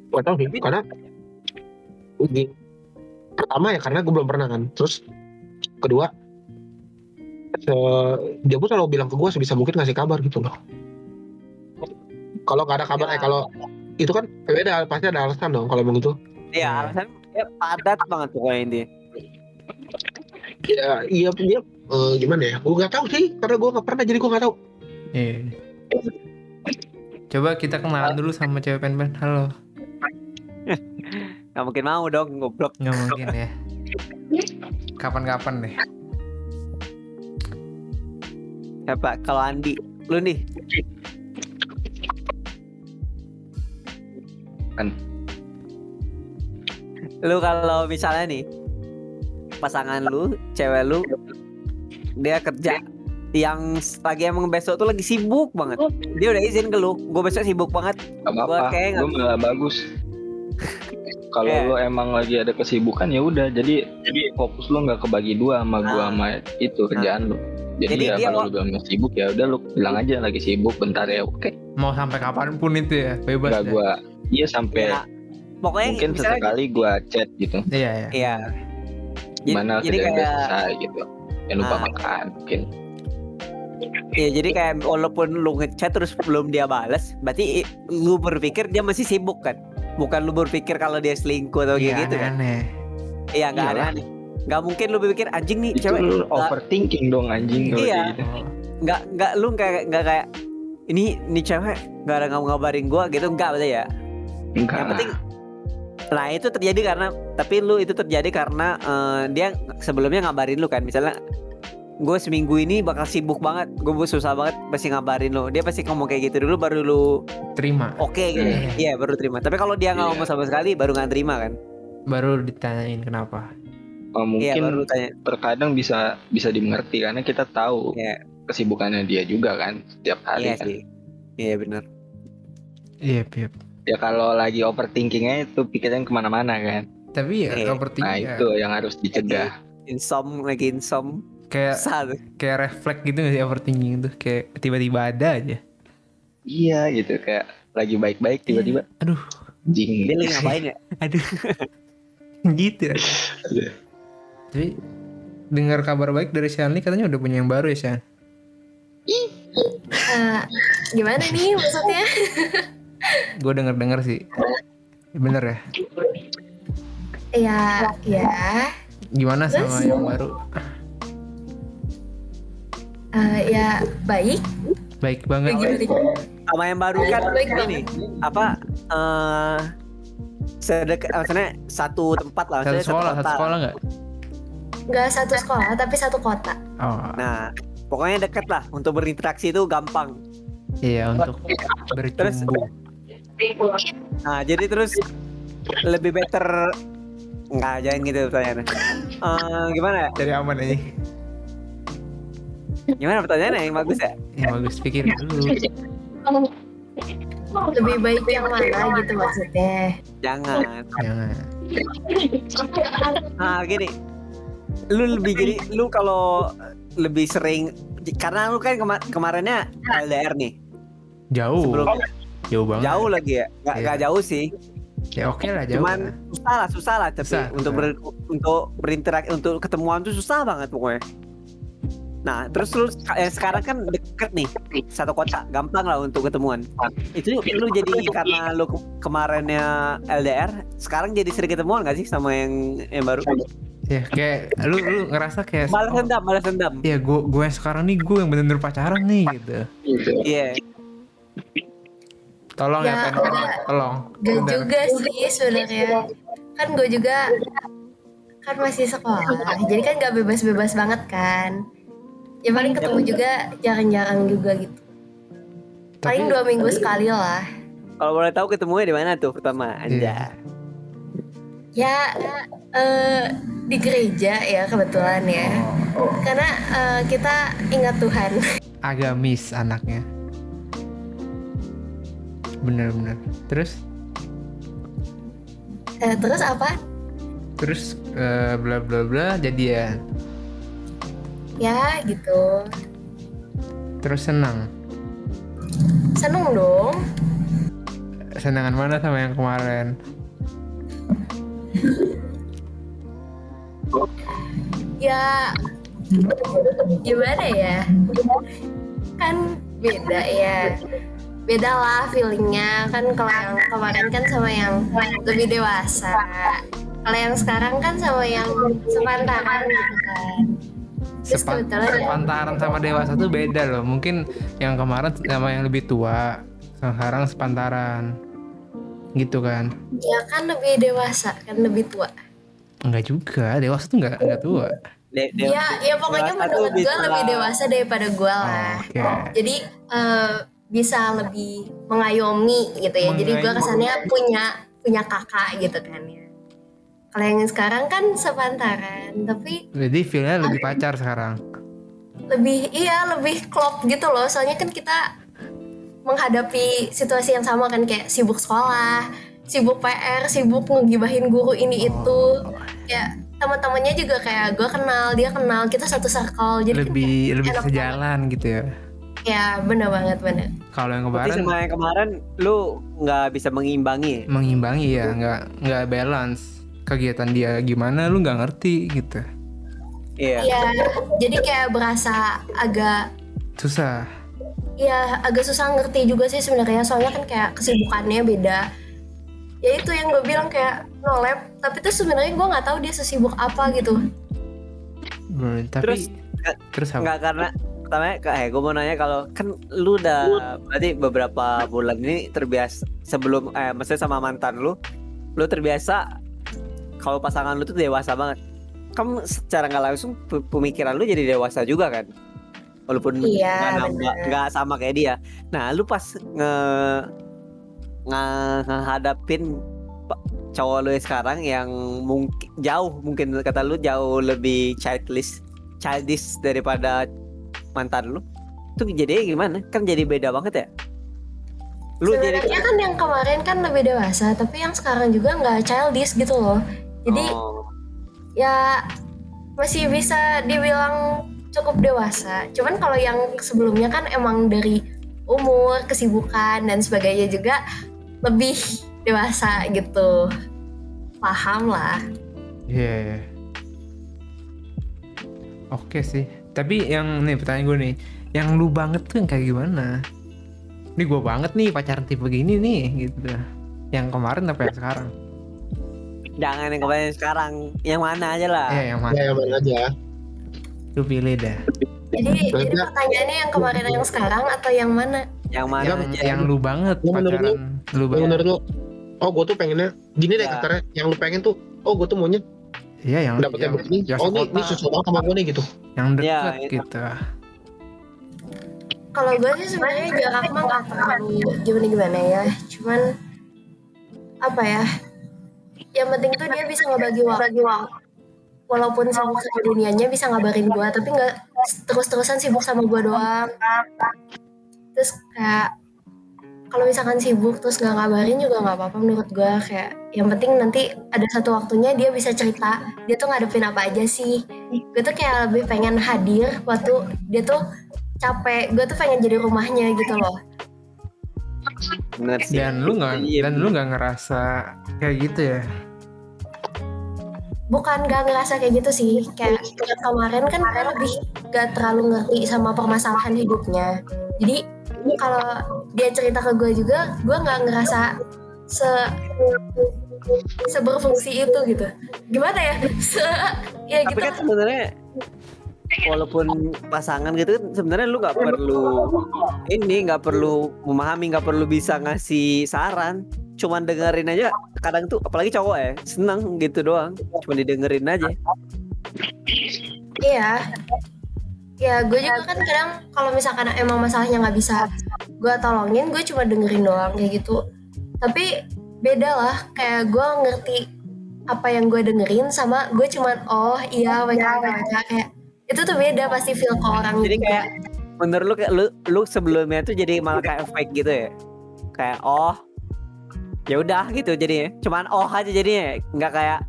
gak tau sih karena di, pertama ya karena gue belum pernah kan terus kedua se- dia pun selalu bilang ke gue sebisa mungkin ngasih kabar gitu loh kalau nggak ada kabar eh kalau itu kan beda pasti ada alasan dong kalau emang itu Iya, Iya. alasan dia padat banget pokoknya ini. ya iya dia eh, gimana ya gue nggak tahu sih karena gue nggak pernah jadi gue nggak tahu Iya. Coba kita kenalan dulu sama cewek pen-pen. Halo. Gak mungkin mau dong goblok. Nggak mungkin ya. Kapan-kapan deh. Siapa? Kalau Andi, lu nih. Kan. Lu kalau misalnya nih pasangan lu, cewek lu dia kerja yang lagi emang besok tuh lagi sibuk banget. Dia udah izin ke lu, gue besok sibuk banget. Gak Gua apa-apa, gue malah bagus. Kalau Iya. lu emang lagi ada kesibukan ya udah, jadi jadi fokus lu nggak kebagi dua sama gua Ah. sama itu kerjaan lu. Jadi, Jadi ya dia kalau lu bilang sibuk ya udah lu bilang aja lagi sibuk bentar ya oke. Mau sampai kapan pun itu ya, bebas. Nggak ya. gua iya sampai Ya, pokoknya mungkin misalnya sesekali gua chat gitu. Iya, iya. Iya. Jadi, Gimana jadi kerjaan udah kayak selesai gitu. Jangan lupa Ah. makan mungkin. Iya, jadi kayak walaupun lu ngechat terus belum dia balas, berarti lu berpikir dia masih sibuk kan? Bukan lu berpikir kalau dia selingkuh atau Iya, kayak gitu kan? Iya, nggak Iyalah. aneh. Nggak mungkin lu berpikir anjing nih Itu cewek lu overthinking dong anjing Iya. gitu. Oh, nggak nggak lu kayak nggak kayak ini ini cewek nggak ada ngab- ngabarin gua gitu nggak berarti ya. Enggak. Yang penting Nah itu terjadi karena tapi lu itu terjadi karena eh, dia sebelumnya ngabarin lu kan misalnya gue seminggu ini bakal sibuk banget gue susah banget pasti ngabarin lu dia pasti ngomong kayak gitu dulu baru lu terima. oke gitu Iya. iya baru terima tapi kalau dia nggak Iya. ngomong sama sekali baru nggak terima kan Baru ditanyain kenapa. Oh, iya mungkin baru lu tanya terkadang bisa bisa dimengerti karena kita tahu Iya. kesibukannya dia juga kan setiap hari iya kan. iya benar Iya, Pip. Ya kalau lagi overthinkingnya itu pikiran ke mana-mana kan. Tapi ya Iya. overthinking Nah ya, itu yang harus dicegah. insom lagi insom kayak sal kayak refleks gitu gak sih overthinking itu kayak tiba-tiba ada aja. Iya gitu kayak lagi baik-baik tiba-tiba. Aduh. Jing. dia lagi ngapain ya Aduh. gitu ya. Iya. Tapi dengar kabar baik dari Shanli katanya udah punya yang baru ya Shan. Eh, gimana nih maksudnya? Gue denger-denger sih. Bener ya? Ya, ya. Gimana sama Terus? yang baru? Eh, ya baik. Baik banget. Sama yang baru kan Baik ini apa eh sedekat maksudnya satu tempat lah Satu maksudnya sekolah, kota satu sekolah nggak? Nggak satu sekolah tapi satu kota. Oh, nah pokoknya deket lah untuk berinteraksi itu gampang iya untuk bercumbu. nah jadi terus lebih better Enggak, jangan gitu pertanyaannya. Eh, gimana ya? Cari aman aja. Gimana pertanyaannya yang bagus ya? Yang bagus pikir dulu. lebih baik yang mana gitu maksudnya Jangan. Jangan. Nah, gini. Lu lebih jadi lu kalau lebih sering karena lu kan kema- kemarinnya LDR nih. Jauh. Sebelumnya Jauh banget. jauh lagi ya. Nggak, Iya. nggak jauh sih. Ya oke lah jauh. Cuman lah. susah lah, susah lah tapi Susah, untuk susah. ber, untuk berinteraksi untuk ketemuan tuh susah banget pokoknya. Nah, terus lu eh, sekarang kan deket nih satu kota, gampang lah untuk ketemuan. Itu lu jadi karena lu ke- kemarinnya LDR, sekarang jadi sering ketemuan gak sih sama yang yang baru? Ya kayak lu lu ngerasa kayak Balas oh, dendam, balas dendam. ya gue gue yang sekarang nih gue yang bener-bener pacaran nih gitu. Iya. Tolong ya, Ya, Pen. Tolong. gak juga sih sebenarnya kan gue juga kan masih sekolah jadi kan gak bebas-bebas banget kan ya paling ketemu juga jarang-jarang juga gitu paling Tapi- dua minggu sekali lah Kalau boleh tahu ketemunya di mana tuh pertama? Anja. Iya. ya eh, di gereja ya kebetulan ya karena eh, kita ingat Tuhan Agamis anaknya. Bener-bener. Terus Eh, terus apa terus eh, bla bla bla jadian. Ya gitu. Terus senang. seneng dong. Senangan mana sama yang kemarin? ya gimana ya? Kan beda ya. Beda lah feelingnya. Kan kalau yang kemarin kan sama yang lebih dewasa. Kalau yang sekarang kan sama yang sepantaran gitu kan Sepan- sepantaran sama dewasa tuh beda loh. Mungkin yang kemarin sama yang lebih tua, sekarang sepantaran. Gitu kan? ya kan lebih dewasa kan lebih tua Enggak juga, dewasa tuh enggak enggak tua. De- de- ya ya pokoknya menurut gue lebih dewasa daripada gue lah Oke. jadi eh, bisa lebih mengayomi gitu ya jadi gue Mengayomi. kesannya punya punya kakak gitu kan ya kalau yang sekarang kan sepantaran tapi Jadi feelnya lebih pacar sekarang. lebih iya lebih klop gitu loh. Soalnya kan kita menghadapi situasi yang sama kan kayak sibuk sekolah sibuk PR sibuk ngegibahin guru ini itu. Ya teman-temannya juga kayak gue kenal dia kenal kita satu circle. Jadi kan lebih lebih enak sejalan gitu ya. ya bener banget bener. Kalau yang Berarti kemarin? sama yang kemarin lu nggak bisa mengimbangi. ya? mengimbangi ya, nggak nggak balance kegiatan dia gimana lu nggak ngerti gitu. Iya. Iya, jadi kayak berasa agak Susah. ya agak susah ngerti juga sih sebenarnya soalnya kan kayak kesibukannya beda. Ya itu yang gue bilang kayak no lab, tapi tuh sebenarnya gue nggak tahu dia sesibuk apa gitu. Hmm, Tapi Terus, terus, apa? Enggak karena pertama kayak gue mau nanya kalau kan lu udah berarti beberapa bulan ini terbiasa sebelum eh maksudnya sama mantan lu lu terbiasa kalau pasangan lu tuh dewasa banget. Kamu secara nggak langsung pe- pemikiran lu jadi dewasa juga kan? Walaupun Iya, nggak sama kayak dia. Nah lu pas nge nge- ngehadapin cowok lu yang sekarang yang mungkin jauh mungkin kata lu jauh lebih childish childish daripada mantan lu tuh jadi gimana? Kan jadi beda banget ya? Lu jadi Sebenarnya kan yang kemarin kan lebih dewasa, tapi yang sekarang juga nggak childish gitu loh. Jadi Oh, ya masih bisa dibilang cukup dewasa. Cuman kalau yang sebelumnya kan emang dari umur, kesibukan dan sebagainya juga lebih dewasa gitu. Paham lah. Iya. iya. Oke sih. Tapi yang nih pertanyaan gue nih, yang lu banget tuh yang kayak gimana? Ini gue banget nih pacaran tipe gini nih gitu. Yang kemarin apa yang sekarang? Jangan yang kemarin sekarang yang mana aja lah Eh yang mana? ya yang mana aja Lu pilih dah. Jadi, jadi pertanyaannya yang kemarin yang sekarang atau yang mana? yang mana Yang aja yang lu banget Yang menurut pacaran. Lu yang banget. menurut lu oh gue tuh pengennya gini deh Ya. katanya yang lu pengen tuh oh gue tuh maunya Iya yang dapetnya yang, begini yang oh ini ini sekota, sesuatu banget sama gue nih gitu yang Ya, deket iya. gitu. Kalau gue sih sebenarnya jarak mah nggak terlalu gimana gimana ya. Cuman apa ya? Yang penting tuh dia bisa ngebagi waktu. Walaupun sibuk sama dunianya bisa ngabarin gue tapi nggak terus-terusan sibuk sama gue doang. Terus kayak kalau misalkan sibuk terus nggak ngabarin juga nggak apa-apa menurut gue kayak yang penting nanti ada satu waktunya dia bisa cerita dia tuh ngadepin apa aja sih. Gue tuh kayak lebih pengen hadir waktu dia tuh capek gue tuh pengen jadi rumahnya gitu loh Bener sih. dan lu nggak Iya. dan lu nggak ngerasa kayak gitu ya? Bukan gak ngerasa kayak gitu sih. Kayak kayak kemarin kan gue lebih gak terlalu ngerti sama permasalahan hidupnya. Jadi kalau dia cerita ke gue juga gue nggak ngerasa se seberfungsi itu gitu. Gimana ya? Se ya Tapi gitu. kan sebenarnya walaupun pasangan gitu kan sebenarnya lu nggak perlu ini nggak perlu memahami nggak perlu bisa ngasih saran cuman dengerin aja kadang tuh apalagi cowok ya seneng gitu doang cuma didengerin aja Iya. Ya, gue juga kan kadang kalau misalkan emang masalahnya nggak bisa gue tolongin, gue cuma dengerin doang kayak gitu. Tapi beda lah, kayak gue ngerti apa yang gue dengerin sama gue cuman oh iya weka weka kayak itu tuh beda pasti feel ke orang Jadi kayak menurut lu kayak lu lu sebelumnya tuh jadi malah kayak fake gitu ya? Kayak oh ya udah gitu jadinya. Cuman oh aja jadinya. Nggak kayak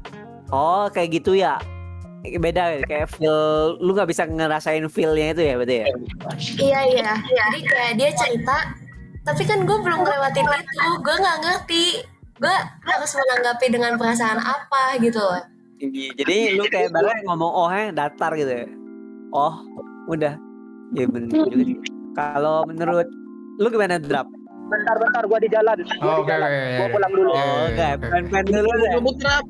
oh kayak gitu ya? Beda ya, kayak feel lu nggak bisa ngerasain feelnya itu ya berarti ya? Iya iya. Jadi kayak dia cerita, tapi kan gue belum ngelewatin itu, gue nggak ngerti. Gue harus menanggapi dengan perasaan apa gitu loh. Iya, jadi lu kayak barang ngomong oh datar gitu ya oh udah. Ya bener juga sih. kalau menurut lu gimana drap? Bentar-bentar gua di jalan. Gua Oh, di oke, jalan. oke, oke. Gua pulang dulu. Iya, oh kayak oke. pen-pen dulu deh ngebut trap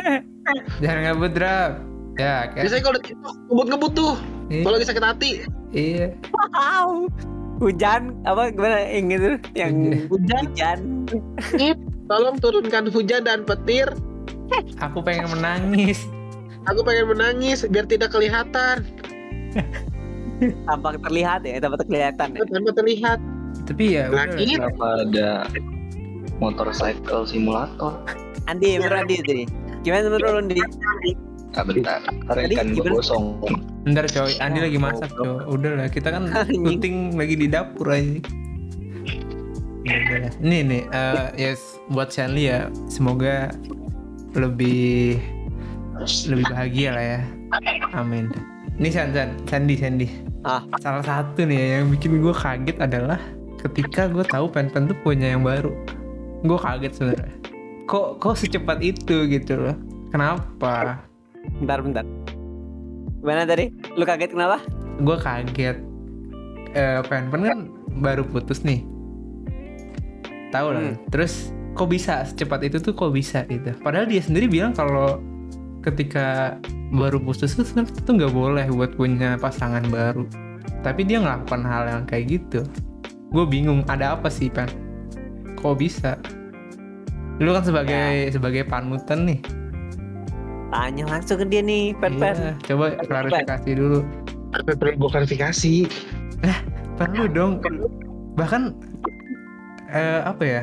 jangan ngebut drap. Ya kayak biasanya kalau udah ngebut ngebut tuh. Iya, kalau lagi sakit hati. Iya. Wow. hujan apa gimana? Yang gitu yang hujan. Hujan. Tolong turunkan hujan dan petir. Aku pengen menangis aku pengen menangis biar tidak kelihatan tampak terlihat ya tampak kelihatan ya. tanpa terlihat tapi ya lah. Kenapa ada motorcycle simulator? Andi menurut Andi itu nih gimana menurut lu Andi Ah bentar, ntar Tadi ikan gue gosong. Bentar coy, Andi lagi masak coy. Udah lah, kita kan syuting lagi di dapur aja. Ya. Nih nih, eh, yes buat Shanley ya, semoga lebih lebih bahagia lah ya. Amin. Ini San San, Sandy Sandy. Ah. Salah satu nih ya, yang bikin gue kaget adalah ketika gue tahu Pen Pen tuh punya yang baru. Gue kaget sebenarnya. Kok kok secepat itu gitu loh? Kenapa? bentar bentar gimana tadi lu kaget kenapa gue kaget eh pen pen kan baru putus nih tahu lah Hmm. terus kok bisa secepat itu tuh kok bisa gitu padahal dia sendiri bilang kalau ketika baru putus tuh sebenarnya tuh nggak boleh buat punya pasangan baru. Tapi dia ngelakukan hal yang kayak gitu. Gue bingung ada apa sih pen kok bisa? Lu kan sebagai sebagai panutan nih. Tanya langsung ke dia nih pen pen Iya, coba klarifikasi dulu. Apa perlu gue klarifikasi perlu dong. Bahkan eh, apa ya?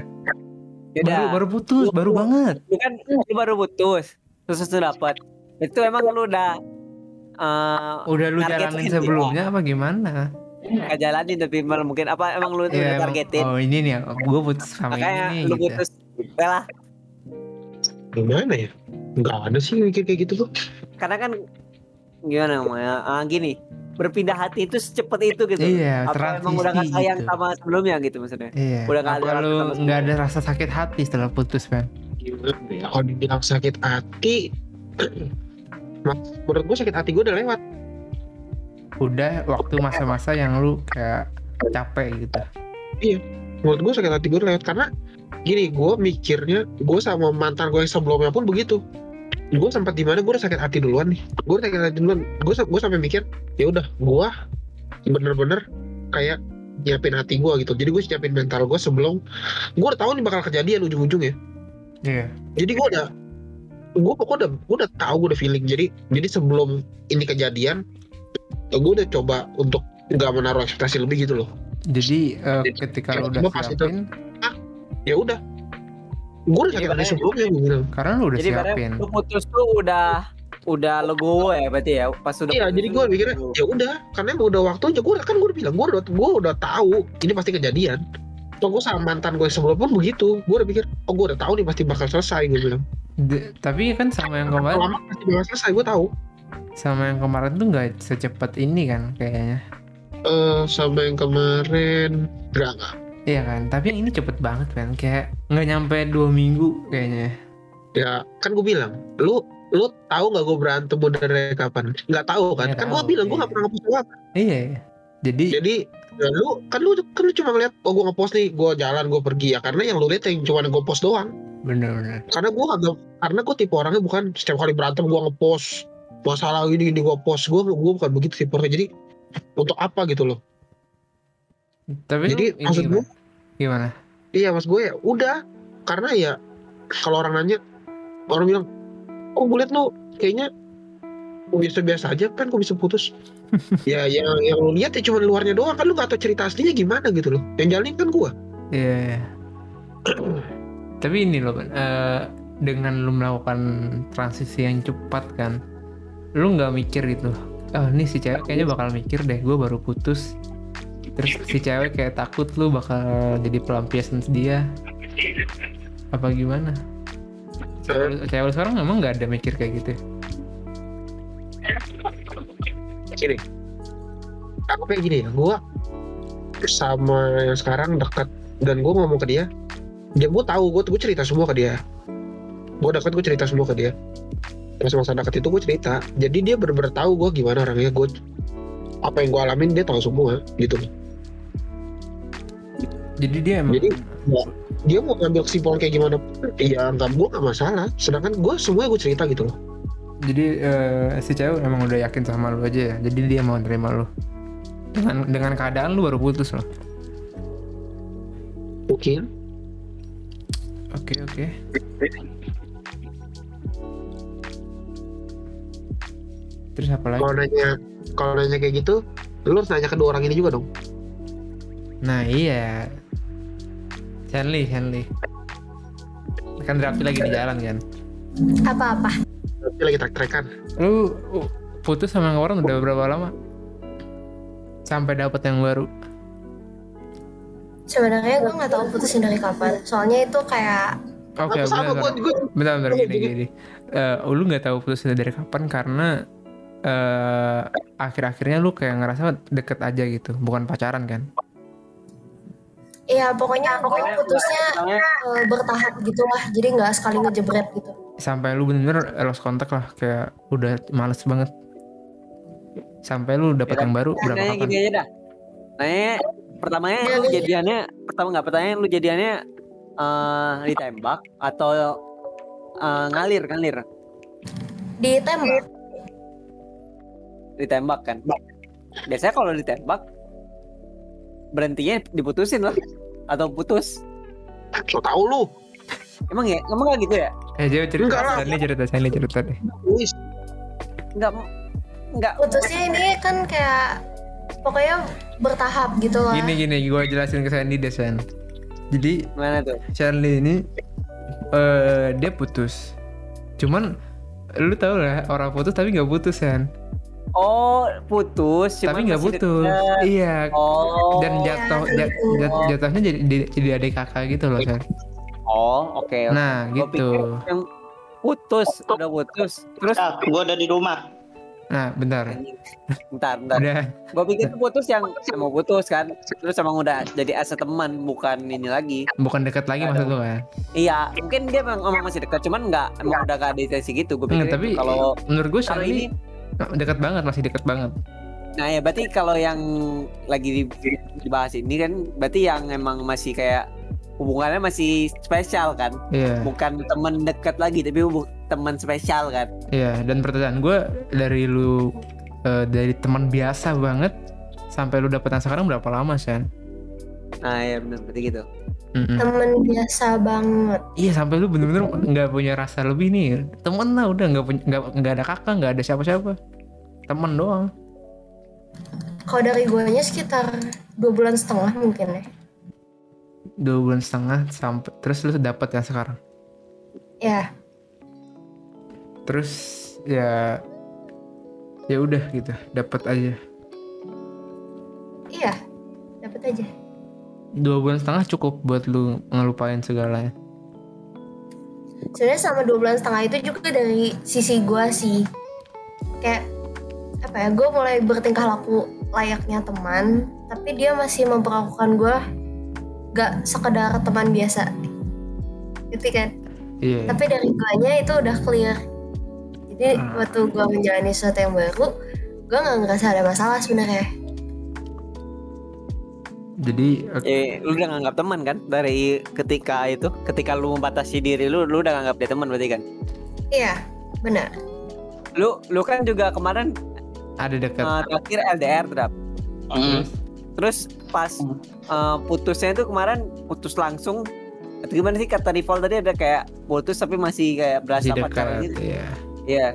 Yaudah. baru baru putus baru banget. lu kan lu baru putus terus lu dapet itu emang lu udah eh udah lu jalanin sebelumnya apa gimana? Nggak jalanin tapi malah mungkin apa emang lu udah Iya, targetin. oh ini nih gue putus sama makanya ini lu gitu. putus. Udah lah. Gimana ya? Nggak ada sih mikir kayak gitu tuh. Karena kan gimana ngomongnya ah, gini berpindah hati itu secepat itu gitu. Iya apa emang udah gak sayang gitu. sama sebelumnya gitu maksudnya? Iya udah nggak apa ada lu rasa sama nggak ada rasa sakit hati setelah putus kan gimana ya. Kalau dibilang sakit hati Mas, menurut gue sakit hati gue udah lewat. Udah waktu masa-masa yang lu kayak capek gitu. Menurut gue sakit hati gue udah lewat karena gini gue mikirnya gue sama mantan gue yang sebelumnya pun begitu. Gue sempat di mana gue udah sakit hati duluan nih. Gue udah sakit hati duluan. Gue gue sampai mikir ya udah gue bener-bener kayak nyiapin hati gue gitu. Jadi gue siapin mental gue sebelum gue udah tahu nih bakal kejadian ujung-ujungnya iya. Jadi gue udah gue pokoknya udah gue udah tahu gue udah feeling. Jadi jadi sebelum ini kejadian gue udah coba untuk nggak menaruh ekspektasi lebih gitu loh. Jadi eh, ketika lu udah pas itu- siapin? ya udah. Gue udah Jadi makanya- sebelumnya gue bilang. Karena lu udah Jadi siapin. lu putus tuh udah udah legowo ya berarti ya? Pas udah iya putus jadi gue mikirnya ya udah karena emang udah waktunya gue kan gue udah bilang gue udah gue udah tahu ini pasti kejadian Tuh gue sama mantan gue sebelum pun begitu. Gue udah pikir oh gue udah tahu nih pasti bakal selesai gue bilang. D- tapi kan sama yang kemarin lama pasti bakal selesai gue tahu. sama yang kemarin tuh nggak secepat ini kan kayaknya. eh sama yang kemarin enggak enggak Iya kan, tapi yang ini cepet banget kan, kayak nggak nyampe dua minggu kayaknya. ya kan gue bilang lu lu tahu nggak gue berantem udah dari kapan? Nggak tahu kan? Nggak kan gue bilang gue iya. nggak pernah ngepost apa Iya, jadi jadi ya lu kan lu kan lu cuma ngeliat oh gue ngepost nih gue jalan gue pergi. Ya karena yang lu lihat yang cuma gue post doang. Bener-bener. karena gue kagak karena gue tipe orangnya bukan setiap kali berantem gue ngepost masalah ini ini gue post. Gue gue bukan begitu tipe orangnya. Jadi untuk apa gitu loh. Tapi Jadi, maksud gimana? gimana? iya mas gue ya udah. Karena ya kalau orang nanya orang bilang oh gue liat lu kayaknya biasa-biasa aja kan kok bisa putus ya yang yang lu lihat ya cuma luarnya doang kan lu gak tahu cerita aslinya gimana gitu loh yang jalanin kan gue Iya. iya. Tapi ini loh, eh, dengan lu melakukan transisi yang cepat kan, lu nggak mikir gitu. Oh, ini si cewek kayaknya bakal mikir deh, gue baru putus. Terus si cewek kayak takut lu bakal jadi pelampiasan dia. Apa gimana? Cewek, lu- cewek sekarang emang nggak ada mikir kayak gitu. ya? Gini. Anggapnya gini ya gue sama yang sekarang dekat dan gue ngomong ke dia dia gue tahu gue gue cerita semua ke dia. Gue dekat gue cerita semua ke dia. Pas masa dekat itu gue cerita jadi dia bener-bener tahu gue gimana orangnya gue apa yang gue alamin dia tahu semua gitu. Jadi dia emang Jadi, dia mau ngambil kesimpulan kayak gimana iya nggak gue nggak masalah. Sedangkan gue semuanya gue cerita gitu loh jadi eh, si cewek emang udah yakin sama lu aja ya. Jadi dia mau nerima lu. Dengan dengan keadaan lu baru putus loh. mungkin Oke oke. Terus apa lagi? kalau nanya kalau nanya kayak gitu lu harus nanya kedua orang ini juga dong Nah iya. Shanley, Shanley. Kan Raffi lagi di jalan kan. Apa-apa? Dia lagi trek-trekan Lu uh, putus sama yang orang udah berapa lama? Sampai dapat yang baru. Sebenarnya gue nggak tahu putusin dari kapan. Soalnya itu kayak Oke, Aku sama bentar, bentar, bentar, Oh, gini, gini. Eh, lu nggak tahu putusnya dari kapan karena eh akhir-akhirnya lu kayak ngerasa deket aja gitu, bukan pacaran kan? Ya pokoknya gue putusnya Soalnya eh, bertahap gitu lah. Jadi nggak sekali ngejebret gitu. Sampai lu bener-bener lost kontak lah, kayak udah males banget. Sampai lu dapat Ya, yang baru berapa nanya kapan? gini aja dah nanya pertamanya Iya, lu iya. jadiannya pertama nggak pertanyaan lu jadiannya eh ditembak atau eh, ngalir ngalir Ditembak. ditembak kan biasanya kalau ditembak berhentinya diputusin lah atau putus so tau lu emang ya emang nggak gitu ya Eh, jauh cerita, Enggak lah. Stanley cerita, Stanley cerita deh. Wis, nggak nggak Putusnya ini kan kayak pokoknya bertahap gitu lah. Gini gini, gue jelasin ke Sandy deh, San. Jadi mana tuh Charlie ini eh dia putus. Cuman lu tau lah orang putus tapi nggak putus kan? Oh putus Tapi nggak putus. deket. Iya. oh Dan jatuh Ya, jat- jat- jatuhnya jadi jadi adik kakak gitu loh San. oh oke oke. Nah Gua gitu. yang putus udah putus terus Ah, gua ada di rumah. Nah bentar. bentar bentar Udah. gue pikir tuh putus yang emang putus kan terus emang udah jadi asa teman bukan ini lagi Bukan dekat lagi maksud lu kan? iya mungkin dia emang, emang masih dekat cuman nggak emang udah gak ada intensi gitu gue pikir Enggak, tapi kalau menurut gue kalau Charlie dekat banget masih dekat banget. nah ya berarti kalau yang lagi di- dibahas ini kan berarti yang emang masih kayak hubungannya masih spesial kan Iya. bukan teman dekat lagi tapi teman spesial kan Iya. Dan pertanyaan gue dari lu eh, dari teman biasa banget sampai lu dapet yang sekarang berapa lama San? nah ya benar berarti gitu Mm-mm. Temen biasa banget. Iya sampai lu bener-bener nggak punya rasa lebih nih. Temen lah udah nggak punya nggak nggak ada kakak nggak ada siapa-siapa. Temen doang. Kalau dari guanya sekitar dua bulan setengah mungkin ya. dua bulan setengah sampai terus lu dapet yang sekarang? Ya. Terus ya ya udah gitu dapat aja. Iya dapat aja dua bulan setengah cukup buat lu ngelupain segalanya. Sebenarnya sama dua bulan setengah itu juga dari sisi gue sih. Kayak apa ya gue mulai bertingkah laku layaknya teman tapi dia masih memperlakukan gue gak sekedar teman biasa. Gitu kan? Iya tapi dari guanya itu udah clear. Jadi Hmm. waktu gue menjalani sesuatu yang baru gue nggak ngerasa ada masalah sebenarnya jadi eh, Eh, lu udah nganggap teman kan dari ketika itu, ketika lu membatasi diri lu, lu udah nganggap dia teman berarti kan? iya benar Lu, lu kan juga kemarin ada dekat eh, terakhir LDR terap. Mm. Terus pas eh, putusnya itu kemarin putus langsung. Atau gimana sih kata Rival tadi ada kayak putus tapi masih kayak berasa di pacaran gitu. ya Iya.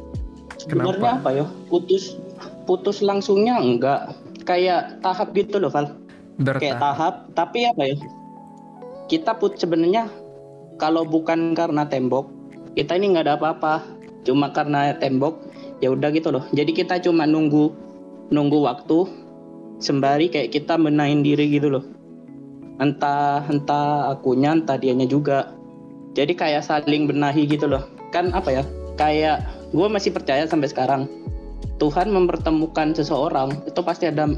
Sebenarnya apa ya? Putus putus langsungnya enggak kayak tahap gitu loh, Val. Kayak bertahap tahap, tapi apa ya? Kita put sebenarnya kalau bukan karena tembok, kita ini nggak ada apa-apa. Cuma karena tembok, ya udah gitu loh. Jadi kita cuma nunggu nunggu waktu sembari kayak kita menahin diri gitu loh. Entah entah akunya, entah dianya juga. Jadi kayak saling benahi gitu loh. Kan apa ya? Kayak gue masih percaya sampai sekarang Tuhan mempertemukan seseorang itu pasti ada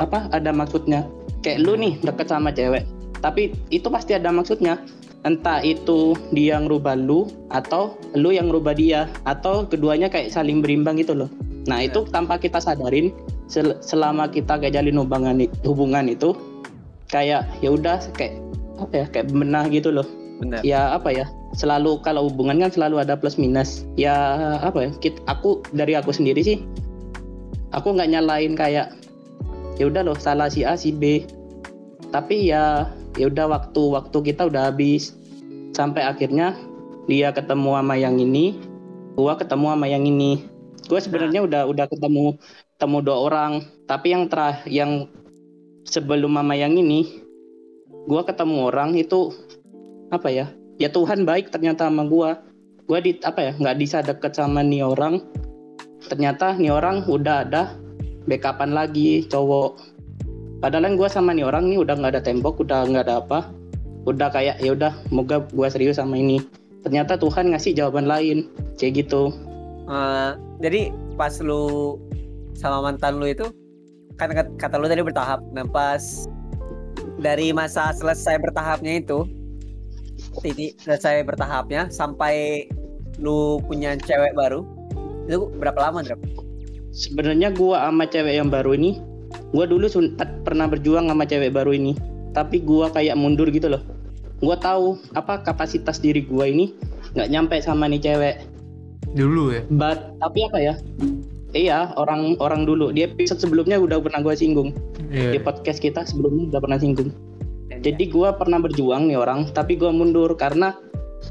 apa ada maksudnya. Kayak lu nih deket sama cewek tapi itu pasti ada maksudnya. Entah itu dia ngerubah lu atau lu yang ngerubah dia atau keduanya kayak saling berimbang gitu loh. Nah itu tanpa kita sadarin sel- selama kita kayak jalin hubungan hubungan itu kayak ya udah kayak apa ya kayak benah gitu loh. Benar. ya apa ya selalu kalau hubungan kan selalu ada plus minus. Ya apa ya kit- aku dari aku sendiri sih aku nggak nyalain kayak ya udah loh salah si A si B. Tapi ya ya udah waktu waktu kita udah habis. Sampai akhirnya dia ketemu sama yang ini gua ketemu sama yang ini. Gue sebenarnya udah udah ketemu ketemu dua orang. Tapi yang terakhir yang sebelum mama yang ini gua ketemu orang itu apa ya ya Tuhan baik ternyata sama gua. Gua di apa ya nggak bisa deket sama nih orang ternyata nih orang udah ada backupan lagi cowok. Padahal kan gua sama nih orang nih udah nggak ada tembok udah nggak ada apa. Udah kayak ya udah moga gua serius sama ini. Ternyata Tuhan ngasih jawaban lain kayak gitu. Eh, jadi pas lu sama mantan lu itu kan kat- kata lu tadi bertahap. Nah pas dari masa selesai bertahapnya itu, titik selesai bertahapnya sampai lu punya cewek baru itu berapa lama Drap? sebenarnya gua sama cewek yang baru ini gua dulu sempat pernah berjuang sama cewek baru ini. Tapi gua kayak mundur gitu loh. Gua tahu apa kapasitas diri gua ini nggak nyampe sama nih cewek. Dulu ya? But tapi apa ya? Iya orang orang dulu. Di episode sebelumnya udah pernah gua singgung. Di Iya. podcast kita sebelumnya udah pernah singgung. Jadi gua pernah berjuang nih orang tapi gua mundur karena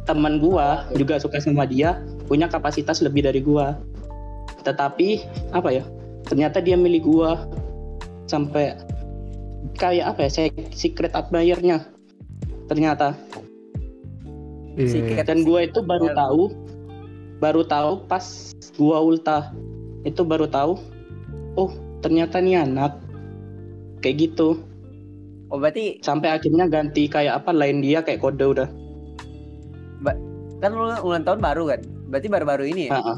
teman gua juga suka sama dia punya kapasitas lebih dari gua tetapi apa ya ternyata dia milik gua sampai kayak apa ya saya secret admirer-nya ternyata Iya. Sikat. dan gua itu baru tahu baru tahu pas gua ultah itu baru tahu oh ternyata nih anak kayak gitu Oh berarti sampai akhirnya ganti kayak apa lain dia kayak kode udah kan lu ulang tahun baru kan? Berarti baru-baru ini ya? Heeh.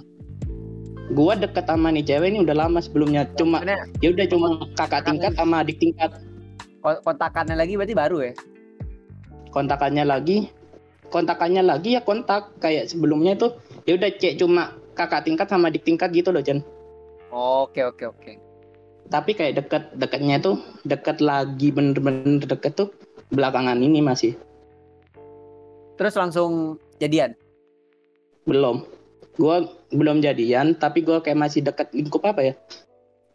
gua deket sama nih cewek ini udah lama sebelumnya cuma ya udah cuma kakak tingkat sama adik tingkat ko- kontakannya lagi berarti baru ya? kontakannya lagi kontakannya lagi ya kontak kayak sebelumnya itu ya udah cek cuma kakak tingkat sama adik tingkat gitu loh Jan Oke oke oke. tapi kayak deket deketnya tuh deket lagi bener-bener deket tuh belakangan ini masih Terus langsung jadian? Belum. Gua belum jadian tapi gua kayak masih deket lingkup apa ya?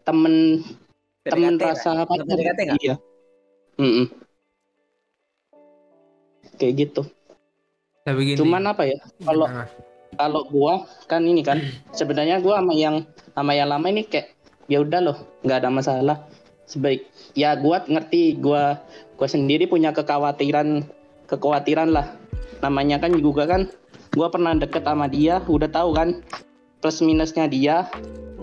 Temen temen PDKT rasa apa PDKT iya. Mm-mm. kayak gitu. Tapi gini. cuman apa ya? Kalau Nah, kalau gua kan ini kan sebenarnya gua sama yang sama yang lama ini kayak ya udah loh nggak ada masalah. Sebaik ya gua ngerti gua gua sendiri punya kekhawatiran kekhawatiran lah. Namanya kan juga kan gua pernah deket sama dia udah tahu kan? Plus minusnya dia.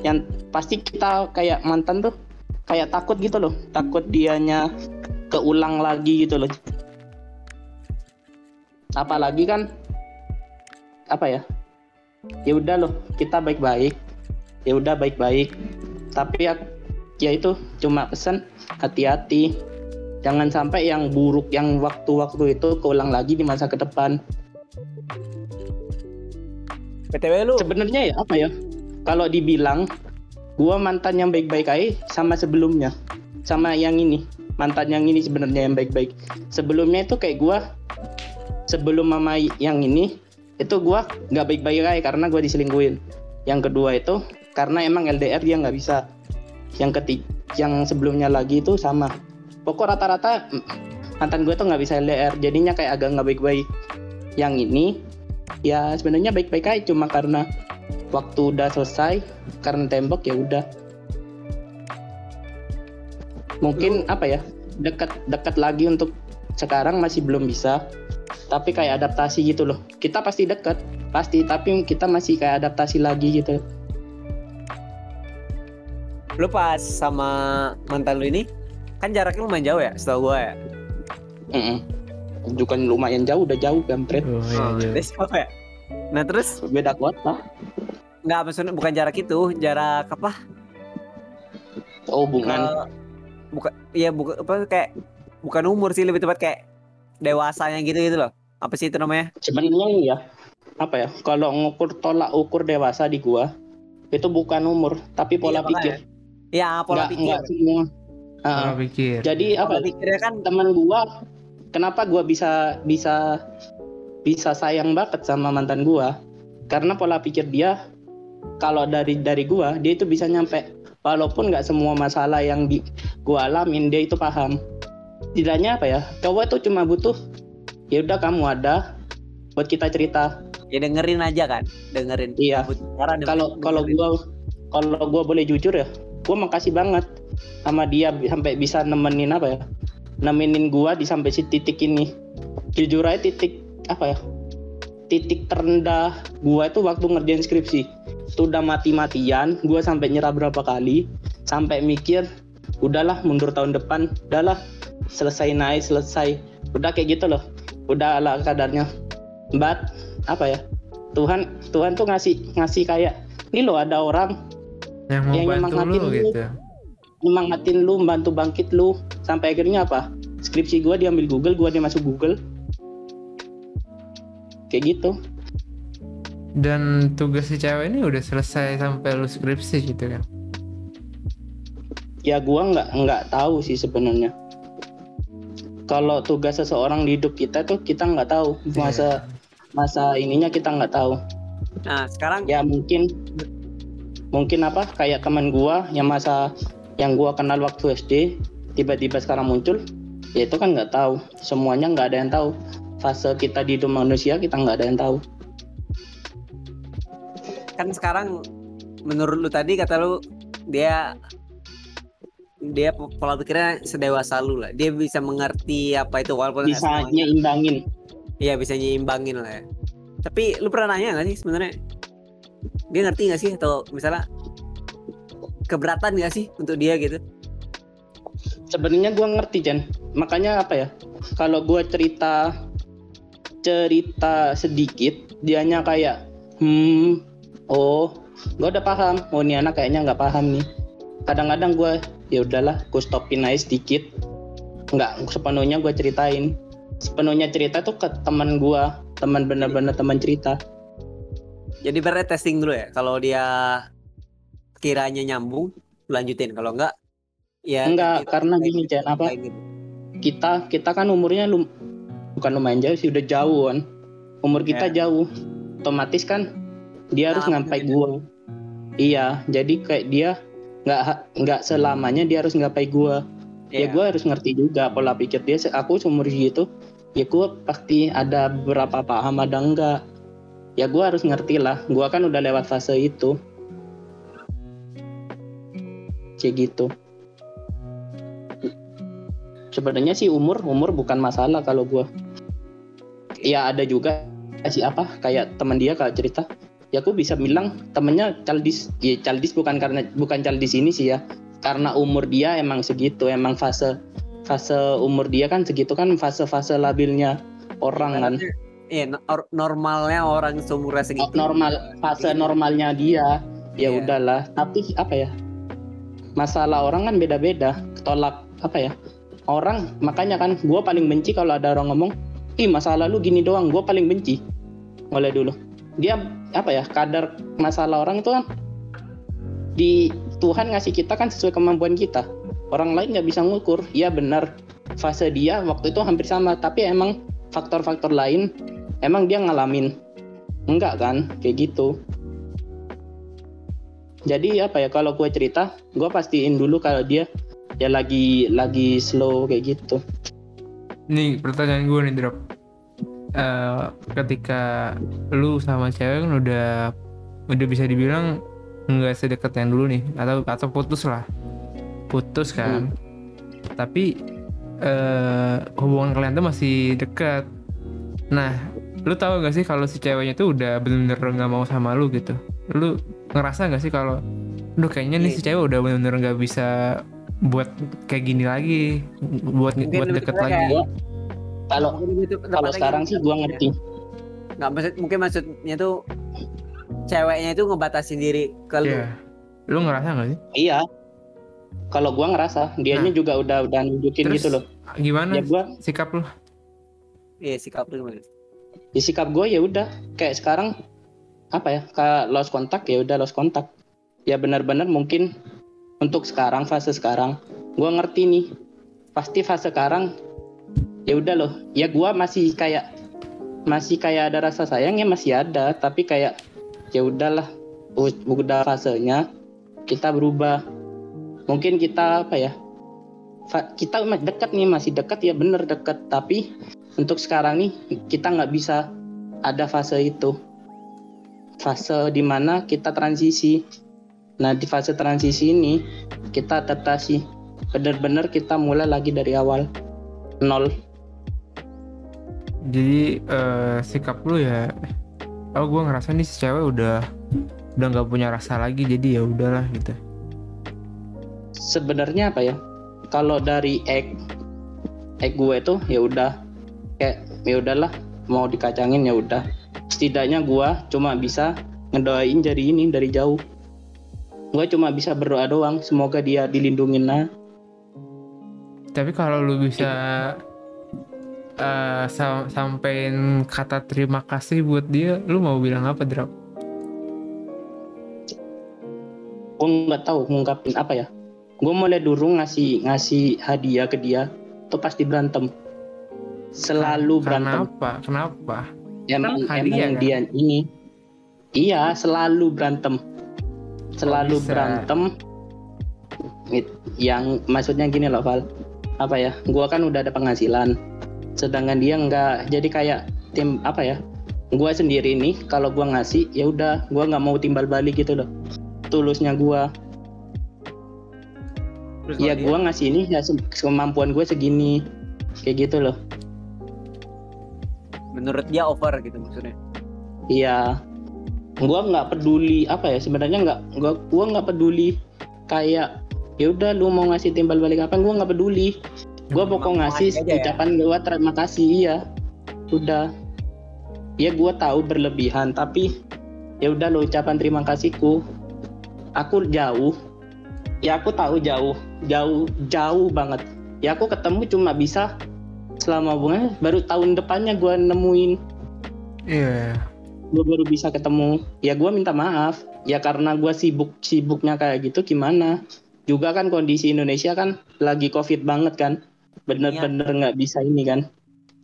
Yang pasti kita kayak mantan tuh kayak takut gitu loh. Takut dianya keulang lagi gitu loh. Apalagi kan apa ya? Ya udah loh kita baik-baik. Ya udah baik-baik. Tapi ya ya itu cuma pesan hati-hati. Jangan sampai yang buruk yang waktu-waktu itu keulang lagi di masa ke depan PTW lu? Sebenarnya ya apa ya? Kalau dibilang gua mantan yang baik-baik aja sama sebelumnya. Sama yang ini. Mantan yang ini sebenarnya yang baik-baik. Sebelumnya itu kayak gua sebelum mama yang ini itu gua nggak baik-baik aja karena gua diselingkuhin. Yang kedua itu karena emang LDR dia nggak bisa. Yang ketiga yang sebelumnya lagi itu sama. Pokok rata-rata mm, mantan gue tuh nggak bisa LDR jadinya kayak agak nggak baik-baik. Yang ini ya sebenarnya baik-baik aja cuma karena waktu udah selesai karena tembok ya udah. Mungkin apa ya dekat dekat lagi untuk sekarang masih belum bisa. Tapi kayak adaptasi gitu loh. Kita pasti dekat pasti tapi kita masih kayak adaptasi lagi gitu. Lu pas sama mantan lu ini kan jaraknya lumayan jauh ya setahu gua ya? Mm-mm. Bukan lumayan jauh udah jauh kampret. Oh, iya, Oh, iya. ya? Nah terus? Beda kota. Nggak maksudnya bukan jarak itu jarak apa? Oh hubungan. Eh, bukan iya bukan apa kayak bukan umur sih lebih tepat kayak dewasanya gitu gitu loh. Apa sih itu namanya? Sebenarnya ya apa ya? Kalau ngukur tolak ukur dewasa di gua itu bukan umur tapi pola Iya, pikir. ya pola Nggak- pikir. nggak semua. Ah, Pola pikir. jadi apa pola pikirnya kan teman gua kenapa gua bisa bisa bisa sayang banget sama mantan gua? Karena pola pikir dia kalau dari dari gua dia itu bisa nyampe. Walaupun nggak semua masalah yang di gua alamin dia itu paham. Tidaknya apa ya? Cowok itu cuma butuh ya udah kamu ada buat kita cerita. Ya dengerin aja kan? Dengerin. Iya. Kalau kalau gua kalau gua boleh jujur ya gua makasih banget sama dia sampai bisa nemenin apa ya nemenin gua di sampai si titik ini jujur aja titik apa ya titik terendah gua itu waktu ngerjain skripsi itu udah mati-matian gua sampai nyerah berapa kali sampai mikir udahlah mundur tahun depan udahlah selesai naik selesai udah kayak gitu loh udah ala kadarnya but apa ya Tuhan Tuhan tuh ngasih ngasih kayak ini loh ada orang yang mau yang bantu lu. gitu. Nyemangatin lu bantu bangkit lu. Sampai akhirnya apa? Skripsi gua diambil Google gua dia masuk Google. Kayak gitu. Dan tugas si cewek ini udah selesai sampai lu skripsi gitu kan. ya gua nggak nggak tahu sih sebenarnya. Kalau tugas seseorang di hidup kita tuh kita nggak tahu. Masa masa ininya kita nggak tahu. Nah sekarang ya mungkin mungkin apa? Kayak teman gua yang masa yang gua kenal waktu SD tiba-tiba sekarang muncul ya itu kan nggak tahu. Semuanya nggak ada yang tahu. Fase kita di hidup manusia kita nggak ada yang tahu. Kan sekarang menurut lu tadi kata lu dia dia po- pola pikirnya sedewasa lu lah. Dia bisa mengerti apa itu walaupun bisa semuanya. nyeimbangin iya bisa nyimbangin lah ya. Tapi lu pernah nanya gak sih sebenarnya? Dia ngerti gak sih? Atau misalnya keberatan gak sih untuk dia gitu? Sebenarnya gua ngerti Jan makanya apa ya? Kalau gua cerita cerita sedikit dianya kayak hmm oh gua udah paham. Oh ini anak kayaknya nggak paham nih. Kadang-kadang gua ya udahlah gua stopin aja sedikit. Nggak sepenuhnya gua ceritain. Sepenuhnya cerita tuh ke teman gua. Teman bener-bener teman cerita. Jadi berarti testing dulu ya? Kalau dia kiranya nyambung lanjutin. Kalau enggak ya enggak karena gini Jan apa? gitu. kita kita kan umurnya lum, bukan lumayan jauh sih udah jauh kan umur kita Ya. jauh. Otomatis kan dia harus Nah, ngampai beda. gua. Iya jadi kayak dia nggak nggak selamanya dia harus ngapai gua. Ya Iya. gua harus ngerti juga pola pikir dia. Aku seumur segitu ya gua pasti ada beberapa paham ada enggak. Ya gua harus ngerti lah. Gua kan udah lewat fase itu kayak gitu. Sebenarnya sih umur umur bukan masalah kalau gua. Ya ada juga kasih apa kayak teman dia kalau cerita ya aku bisa bilang temennya childish. Ya childish bukan karena bukan childish ini sih ya. Karena umur dia emang segitu emang fase fase umur dia kan segitu kan fase-fase labilnya orang kan. Iya, no- normalnya orang seumuran segitu. normal fase normalnya dia ya Iya. udahlah. Tapi apa ya masalah orang kan beda-beda tolak apa ya orang makanya kan gue paling benci kalau ada orang ngomong ih masalah lu gini doang gue paling benci mulai dulu. Dia apa ya kadar masalah orang itu kan di Tuhan ngasih kita kan sesuai kemampuan kita. Orang lain nggak bisa ngukur ya benar fase dia waktu itu hampir sama tapi emang faktor-faktor lain emang dia ngalamin. Enggak kan kayak gitu jadi apa ya kalau gue cerita gue pastiin dulu kalau dia ya lagi lagi slow kayak gitu. Nih pertanyaan gue nih drop. Eh, ketika lu sama cewek kan udah udah bisa dibilang nggak sedekat yang dulu nih atau atau putus lah. Putus kan. Tapi eh hubungan kalian tuh masih dekat. Nah lu tahu gak sih kalau si ceweknya tuh udah bener-bener nggak mau sama lu gitu? Lu ngerasa gak sih kalau Duh kayaknya nih si cewek udah bener-bener nggak bisa buat kayak gini lagi buat Mungkin buat deket lagi kayak- kalau kalau sekarang gitu. sih gue ngerti nggak maksud mungkin maksudnya tuh ceweknya itu ngebatasin diri ke lu. Iya. lu ngerasa gak sih iya kalau gue ngerasa dianya juga udah udah nunjukin Terus gitu loh gimana ya gue sikap lu Iya sikap lu gimana? di sikap gue ya udah kayak sekarang apa ya kayak lost kontak ya udah lost kontak ya benar-benar mungkin untuk sekarang fase sekarang. Gue ngerti nih pasti fase sekarang ya udah loh. Ya gue masih kayak masih kayak ada rasa sayangnya masih ada. Tapi kayak ya udahlah udah fasenya kita berubah. Mungkin kita apa ya kita ma- dekat nih masih dekat ya bener dekat tapi untuk sekarang nih kita nggak bisa ada fase itu fase di mana kita transisi. Nah di fase transisi ini kita adaptasi. Benar-benar kita mulai lagi dari awal nol. Jadi eh, sikap lu ya oh gue ngerasa nih si cewek udah udah nggak punya rasa lagi jadi ya udahlah gitu. Sebenarnya apa ya? Kalau dari egg egg gue itu ya udah. Kayak ya udahlah mau dikacangin ya udah setidaknya gue cuma bisa ngedoain jari ini dari jauh. Gue cuma bisa berdoa doang semoga dia dilindungin nah tapi kalau lu bisa eh sam sampein kata terima kasih buat dia lu mau bilang apa drop? Gue nggak tahu ngungkapin apa ya. Gue mulai dulu ngasih ngasih hadiah ke dia tuh pasti berantem. Selalu berantem. kenapa? Kenapa emang Kan hadiah, emang kan? dia ini. Iya selalu berantem. Selalu bisa? berantem. Yang maksudnya gini loh Val. Apa ya? Gua kan udah ada penghasilan. Sedangkan dia nggak jadi kayak tim apa ya? Gua sendiri nih kalau gua ngasih ya udah gua nggak mau timbal balik gitu loh. Tulusnya gua. Terus ya gua ngasih ini ya kemampuan gue segini. Kayak gitu loh menurut dia over gitu maksudnya. Iya, gua nggak peduli apa ya sebenarnya nggak gua gua nggak peduli kayak ya udah lu mau ngasih timbal balik apa gua nggak peduli. Gua pokok ngasih ya. ucapan gua terima kasih iya. Udah. Ya gua tahu berlebihan tapi ya udah lo ucapan terima kasihku. Aku jauh. Ya aku tahu jauh jauh jauh banget. Ya aku ketemu cuma bisa selama hubungan baru tahun depannya gua nemuin. Iya. Gue baru bisa ketemu. Ya gue minta maaf. Ya karena gue sibuk sibuknya kayak gitu gimana? Juga kan kondisi Indonesia kan lagi covid banget kan. Bener-bener nggak bisa ini kan.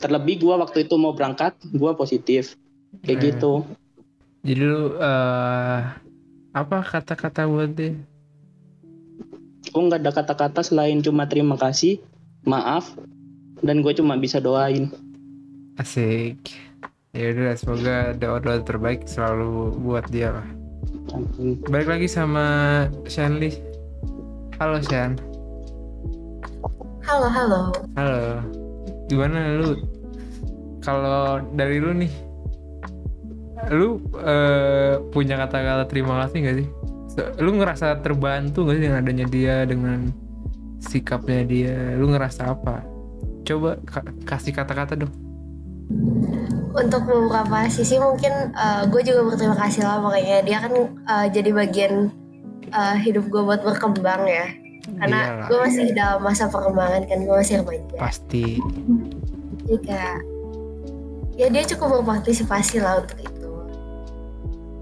Terlebih gue waktu itu mau berangkat gue positif. Kayak Eh. gitu. Jadi lu eh apa kata-kata buat dia? Gue nggak ada kata-kata selain cuma terima kasih maaf dan gue cuma bisa doain. Asik. Ya udah semoga doa-doa terbaik selalu buat dia lah. Amin. balik lagi sama Shanli halo Shan. Halo, halo. halo. Gimana lu? Kalau dari lu nih lu eh, punya kata-kata terima kasih gak sih? Lu ngerasa terbantu gak sih dengan adanya dia dengan sikapnya dia? Lu ngerasa apa coba ka- kasih kata-kata dong. Untuk beberapa sisi mungkin gue juga berterima kasih lah makanya dia kan eh, jadi bagian eh, hidup gue buat berkembang ya. Karena Iyalah, gue masih dalam masa perkembangan kan gue masih remaja. Pasti. Jadi kayak ya dia cukup berpartisipasi lah untuk itu.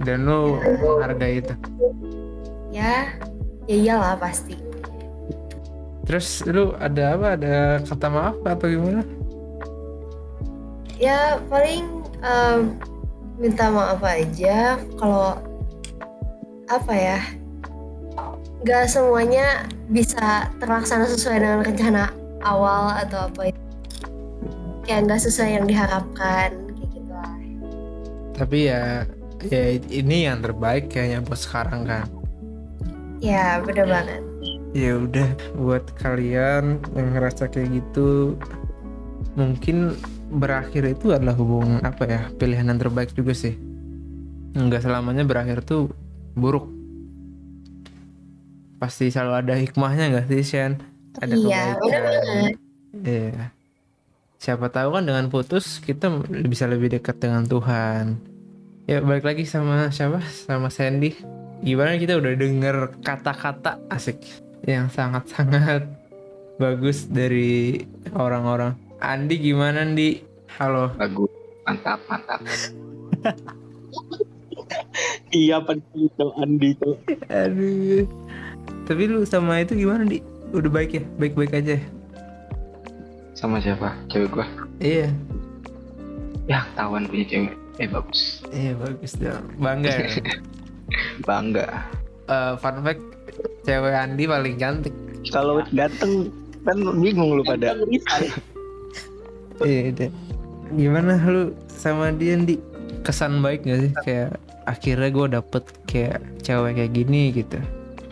Dan lu menghargai itu? Ya ya iyalah pasti terus lu ada apa? Ada kata maaf atau gimana? Ya paling em, minta maaf aja kalau apa ya nggak semuanya bisa terlaksana sesuai dengan rencana awal atau apa itu kayak nggak sesuai yang diharapkan kayak gitu lah tapi ya ya ini yang terbaik kayaknya buat sekarang kan. Ya bener banget ya udah buat kalian yang ngerasa kayak gitu mungkin berakhir itu adalah hubungan apa ya pilihan yang terbaik juga sih nggak selamanya berakhir tuh buruk pasti selalu ada hikmahnya nggak sih Shen ada iya kebaikan Iya. Siapa tahu kan dengan putus kita bisa lebih dekat dengan Tuhan. Ya balik lagi sama siapa? Sama Sandy. Gimana kita udah denger kata-kata asik yang sangat-sangat bagus dari orang-orang. Andi gimana Andi? Halo. Bagus, mantap, mantap. Iya penting itu Andi tuh. Aduh. Tapi lu sama itu gimana Di? Udah baik ya? Baik-baik aja. ya? Sama siapa? Cewek gua. Iya. Ya, tawan punya cewek. Eh, bagus. Iya bagus dong. Bangga ya. Bangga. Eh, fun fact, cewek Andi paling cantik. Kalau ganteng kan bingung lu pada. Iya, deh. Gimana lu sama dia di kesan baik gak sih kayak akhirnya gue dapet kayak cewek kayak gini gitu.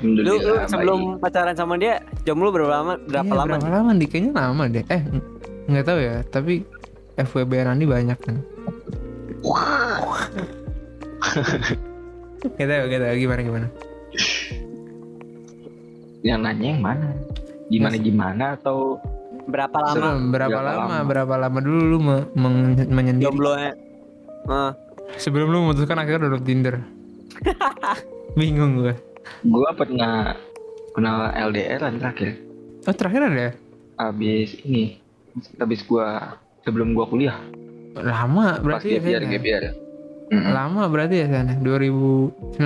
Lu, lu sebelum baik. pacaran sama dia jomblo berapa lama? Berapa Iya, lama? Berapa lama di kayaknya lama deh. Eh ng- nggak tahu ya. Tapi FWB Andi banyak kan. Gak tahu, gak tahu gimana gimana. Yang nanya yang mana? Gimana gimana atau Berapa lama berapa, Berapa lama, lama? berapa lama dulu lu me- meng- menyendiri? jomblonya? Ah, Sebelum lu memutuskan akhirnya download Tinder. Bingung gue. gua pernah kenal LDR an terakhir. Oh terakhir ada ya? Abis ini, abis gua sebelum gua kuliah. Lama Pas berarti ya gap year, Sen, ya? gap year. Mm-mm. Lama berarti ya sana 2019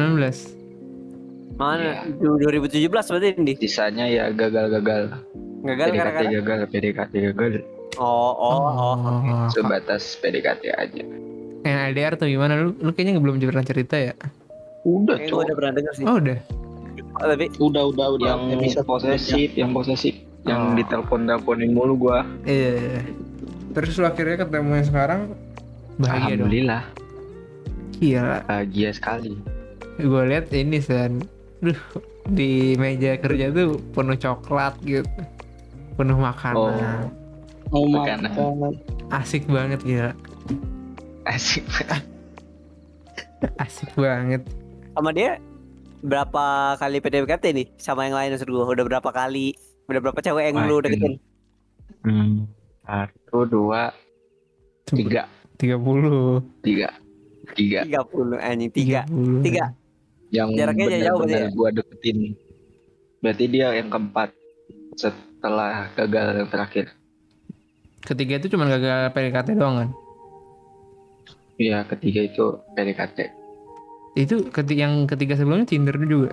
mana? Du- 2017 berarti ini. Sisanya ya gagal-gagal. Gagal PDKT gara-gara. gagal, PDKT gagal. Oh, oh, oh. oh. Sebatas PDKT aja. Yang LDR tuh gimana lu lu kayaknya belum pernah cerita ya Udah, Kayaknya udah pernah denger sih. oh udah Oh, tapi Udah udah udah. yang posesif, yang posesif, Oh. yang ditelepon teleponin mulu gua. iya iya. terus lu akhirnya ketemu yang sekarang bahagia dong Alhamdulillah, gila bahagia sekali. gue lihat ini san Duh, di meja kerja tuh penuh coklat gitu. Penuh makanan. Oh, Makanan. makan. asik banget gila. Asik. asik banget. Sama dia berapa kali PDKT nih? Sama yang lain maksud gue udah berapa kali? Udah berapa cewek yang lu Waduh. deketin? Hmm, satu, dua, tiga, 30 tiga, tiga. 30 anjing tiga. 30. tiga Yang Jaraknya jauh ya? gua deketin. Berarti dia yang keempat setelah gagal yang terakhir. ketiga itu cuma gagal PDKT doang kan? Iya, ketiga itu PDKT. itu keti yang ketiga sebelumnya Tinder juga?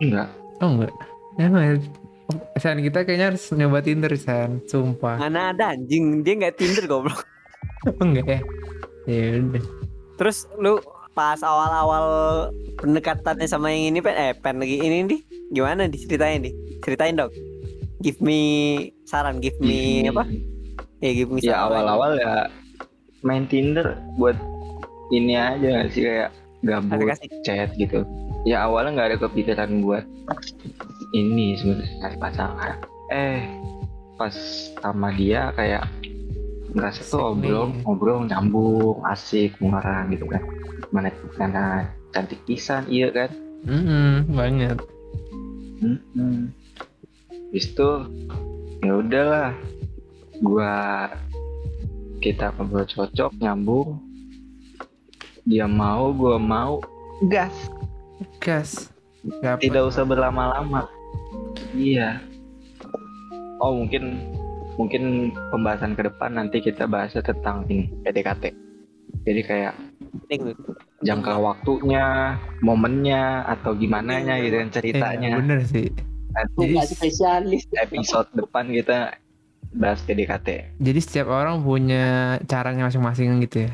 Enggak, oh enggak. Emang ya. San kita kayaknya harus nyoba Tinder San. Sumpah. Mana ada anjing. Dia nggak tinder goblok. Oh, enggak ya. Ya udah. Terus lu pas awal-awal pendekatannya sama yang ini pen. Eh pen lagi ini nih gimana diceritain nih ceritain dong. Give me saran give me apa? Ya give me Ya awal-awal ya main Tinder buat ini aja nggak sih? Kayak gabut chat gitu. Ya awalnya nggak ada kepikiran buat ini sebenarnya cari pasangan. Eh pas sama dia kayak merasa tuh Asik ngobrol nih. ngobrol nyambung asik mengarang gitu kan. Mana karena cantik pisan iya kan? Mm-mm, banget. Hmm. Habis itu ya udahlah. Gua kita ngobrol cocok nyambung. Dia mau gua mau gas. Gas. Gak tidak usah berlama-lama. Iya. Oh mungkin mungkin pembahasan ke depan nanti kita bahasnya tentang ini PDKT jadi kayak Penting. jangka waktunya momennya atau gimana nya gitu kan ceritanya Iya, bener sih Nanti spesialis. episode depan kita bahas PDKT jadi setiap orang punya caranya masing-masing gitu ya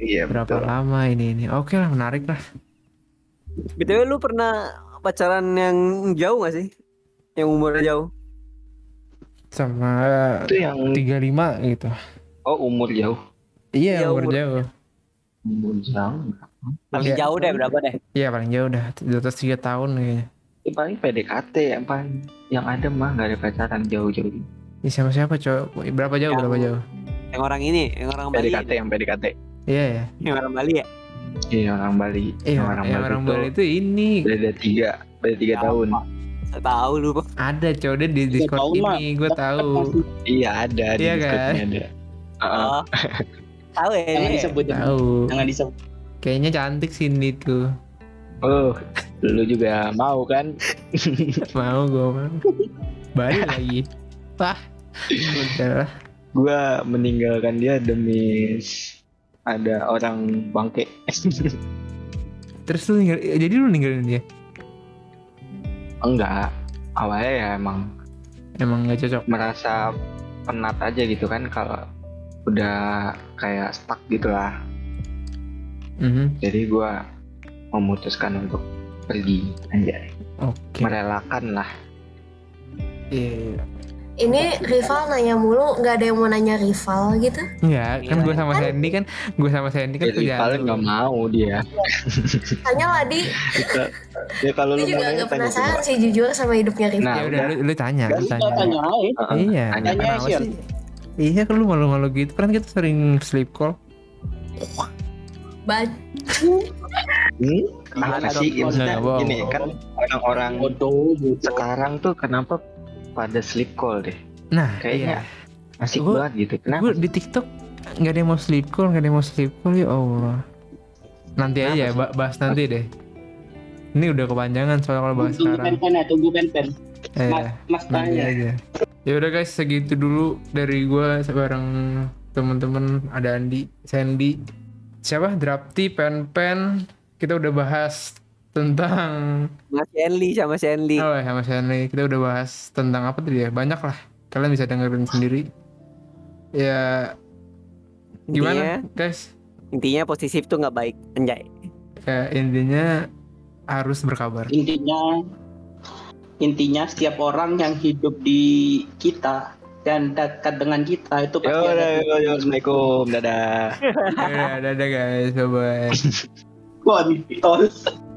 iya berapa betul lama ini ini oke lah menarik lah BTW lu pernah pacaran yang jauh gak sih? Yang umurnya jauh? Sama itu yang 35 gitu. Oh umur jauh. Iya Iya, umur umur. jauh. Umur jauh. Paling Iya. jauh deh berapa deh? iya paling jauh dah di atas tiga tahun kayaknya. Ya, paling PDKT yang paling yang ada mah nggak ada pacaran jauh-jauh. Ih, sama siapa cowok? Berapa jauh berapa Yang- jauh? Yang orang ini, yang orang Bali. PDKT yang PDKT iya ya Yang orang Bali ya? iya orang Bali. Iya orang yang Bali orang itu. Bali itu ini. Beda tiga beda tiga Ya, tahun. Saya tahu lu. Pak. ada cowok dia di Tiga discord tahun, Mak. ini gue tahu iya ada di Iya Discordnya kan? ada Heeh. Oh. tahu ya Jangan ini. disebut. tahu Jangan disebut. kayaknya cantik sih ini tuh oh lu juga mau kan mau gue mau Bali lagi wah udah lah gua meninggalkan dia demi ada orang bangke terus lu ninggal, jadi lu ninggalin dia enggak. Awalnya ya emang emang gak cocok? merasa penat aja gitu kan kalau udah kayak stuck gitu lah. Mhm. jadi gua memutuskan untuk pergi aja. Oke. Merelakan lah. Iya Ini rival nanya mulu, nggak ada yang mau nanya rival gitu. Enggak, kan gue sama Sandy kan gue sama Sandy kan tuh paling nggak mau dia Tanya lah di, Kita- ya kalau lu mau juga nanya tanya penasaran sih jujur sama hidupnya rival. Nah, ya udah lu, lu tanya, lu tanya. tanya Iya, tanya. Tanya, sih? Iya kan lu malu-malu gitu kan kita sering sleep call. Ba- Hmm? Ada sih maksudnya gini kan orang-orang bodoh. sekarang tuh kenapa pada sleep call deh Nah, kayaknya iya. asik Gua- banget gitu kenapa Gue di TikTok nggak ada yang mau sleep call, nggak ada yang mau sleep call ya Allah. Nanti Kenapa aja, sih? ba- bahas nanti deh. Ini udah kepanjangan soalnya kalau bahas Tunggu sekarang. pen-pen ya, tunggu pen-pen. Eh, Mas, mas nanti tanya. aja. Ya udah guys, segitu dulu dari gue bareng temen-temen ada Andi, Sandy, siapa? Drafty, Pen Pen. Kita udah bahas tentang Mas Enli sama Shenli. Oh ya sama Sandy kita udah bahas tentang apa tadi ya banyak lah kalian bisa dengerin sendiri ya gimana Intinya, guys intinya positif tuh nggak baik. Anjay. ya, intinya harus berkabar Intinya, intinya setiap orang yang hidup di kita dan dekat dengan kita itu Yo, pasti ada yo, yo, yo, Assalamualaikum, dadah. ya dadah guys bye bye Bontos.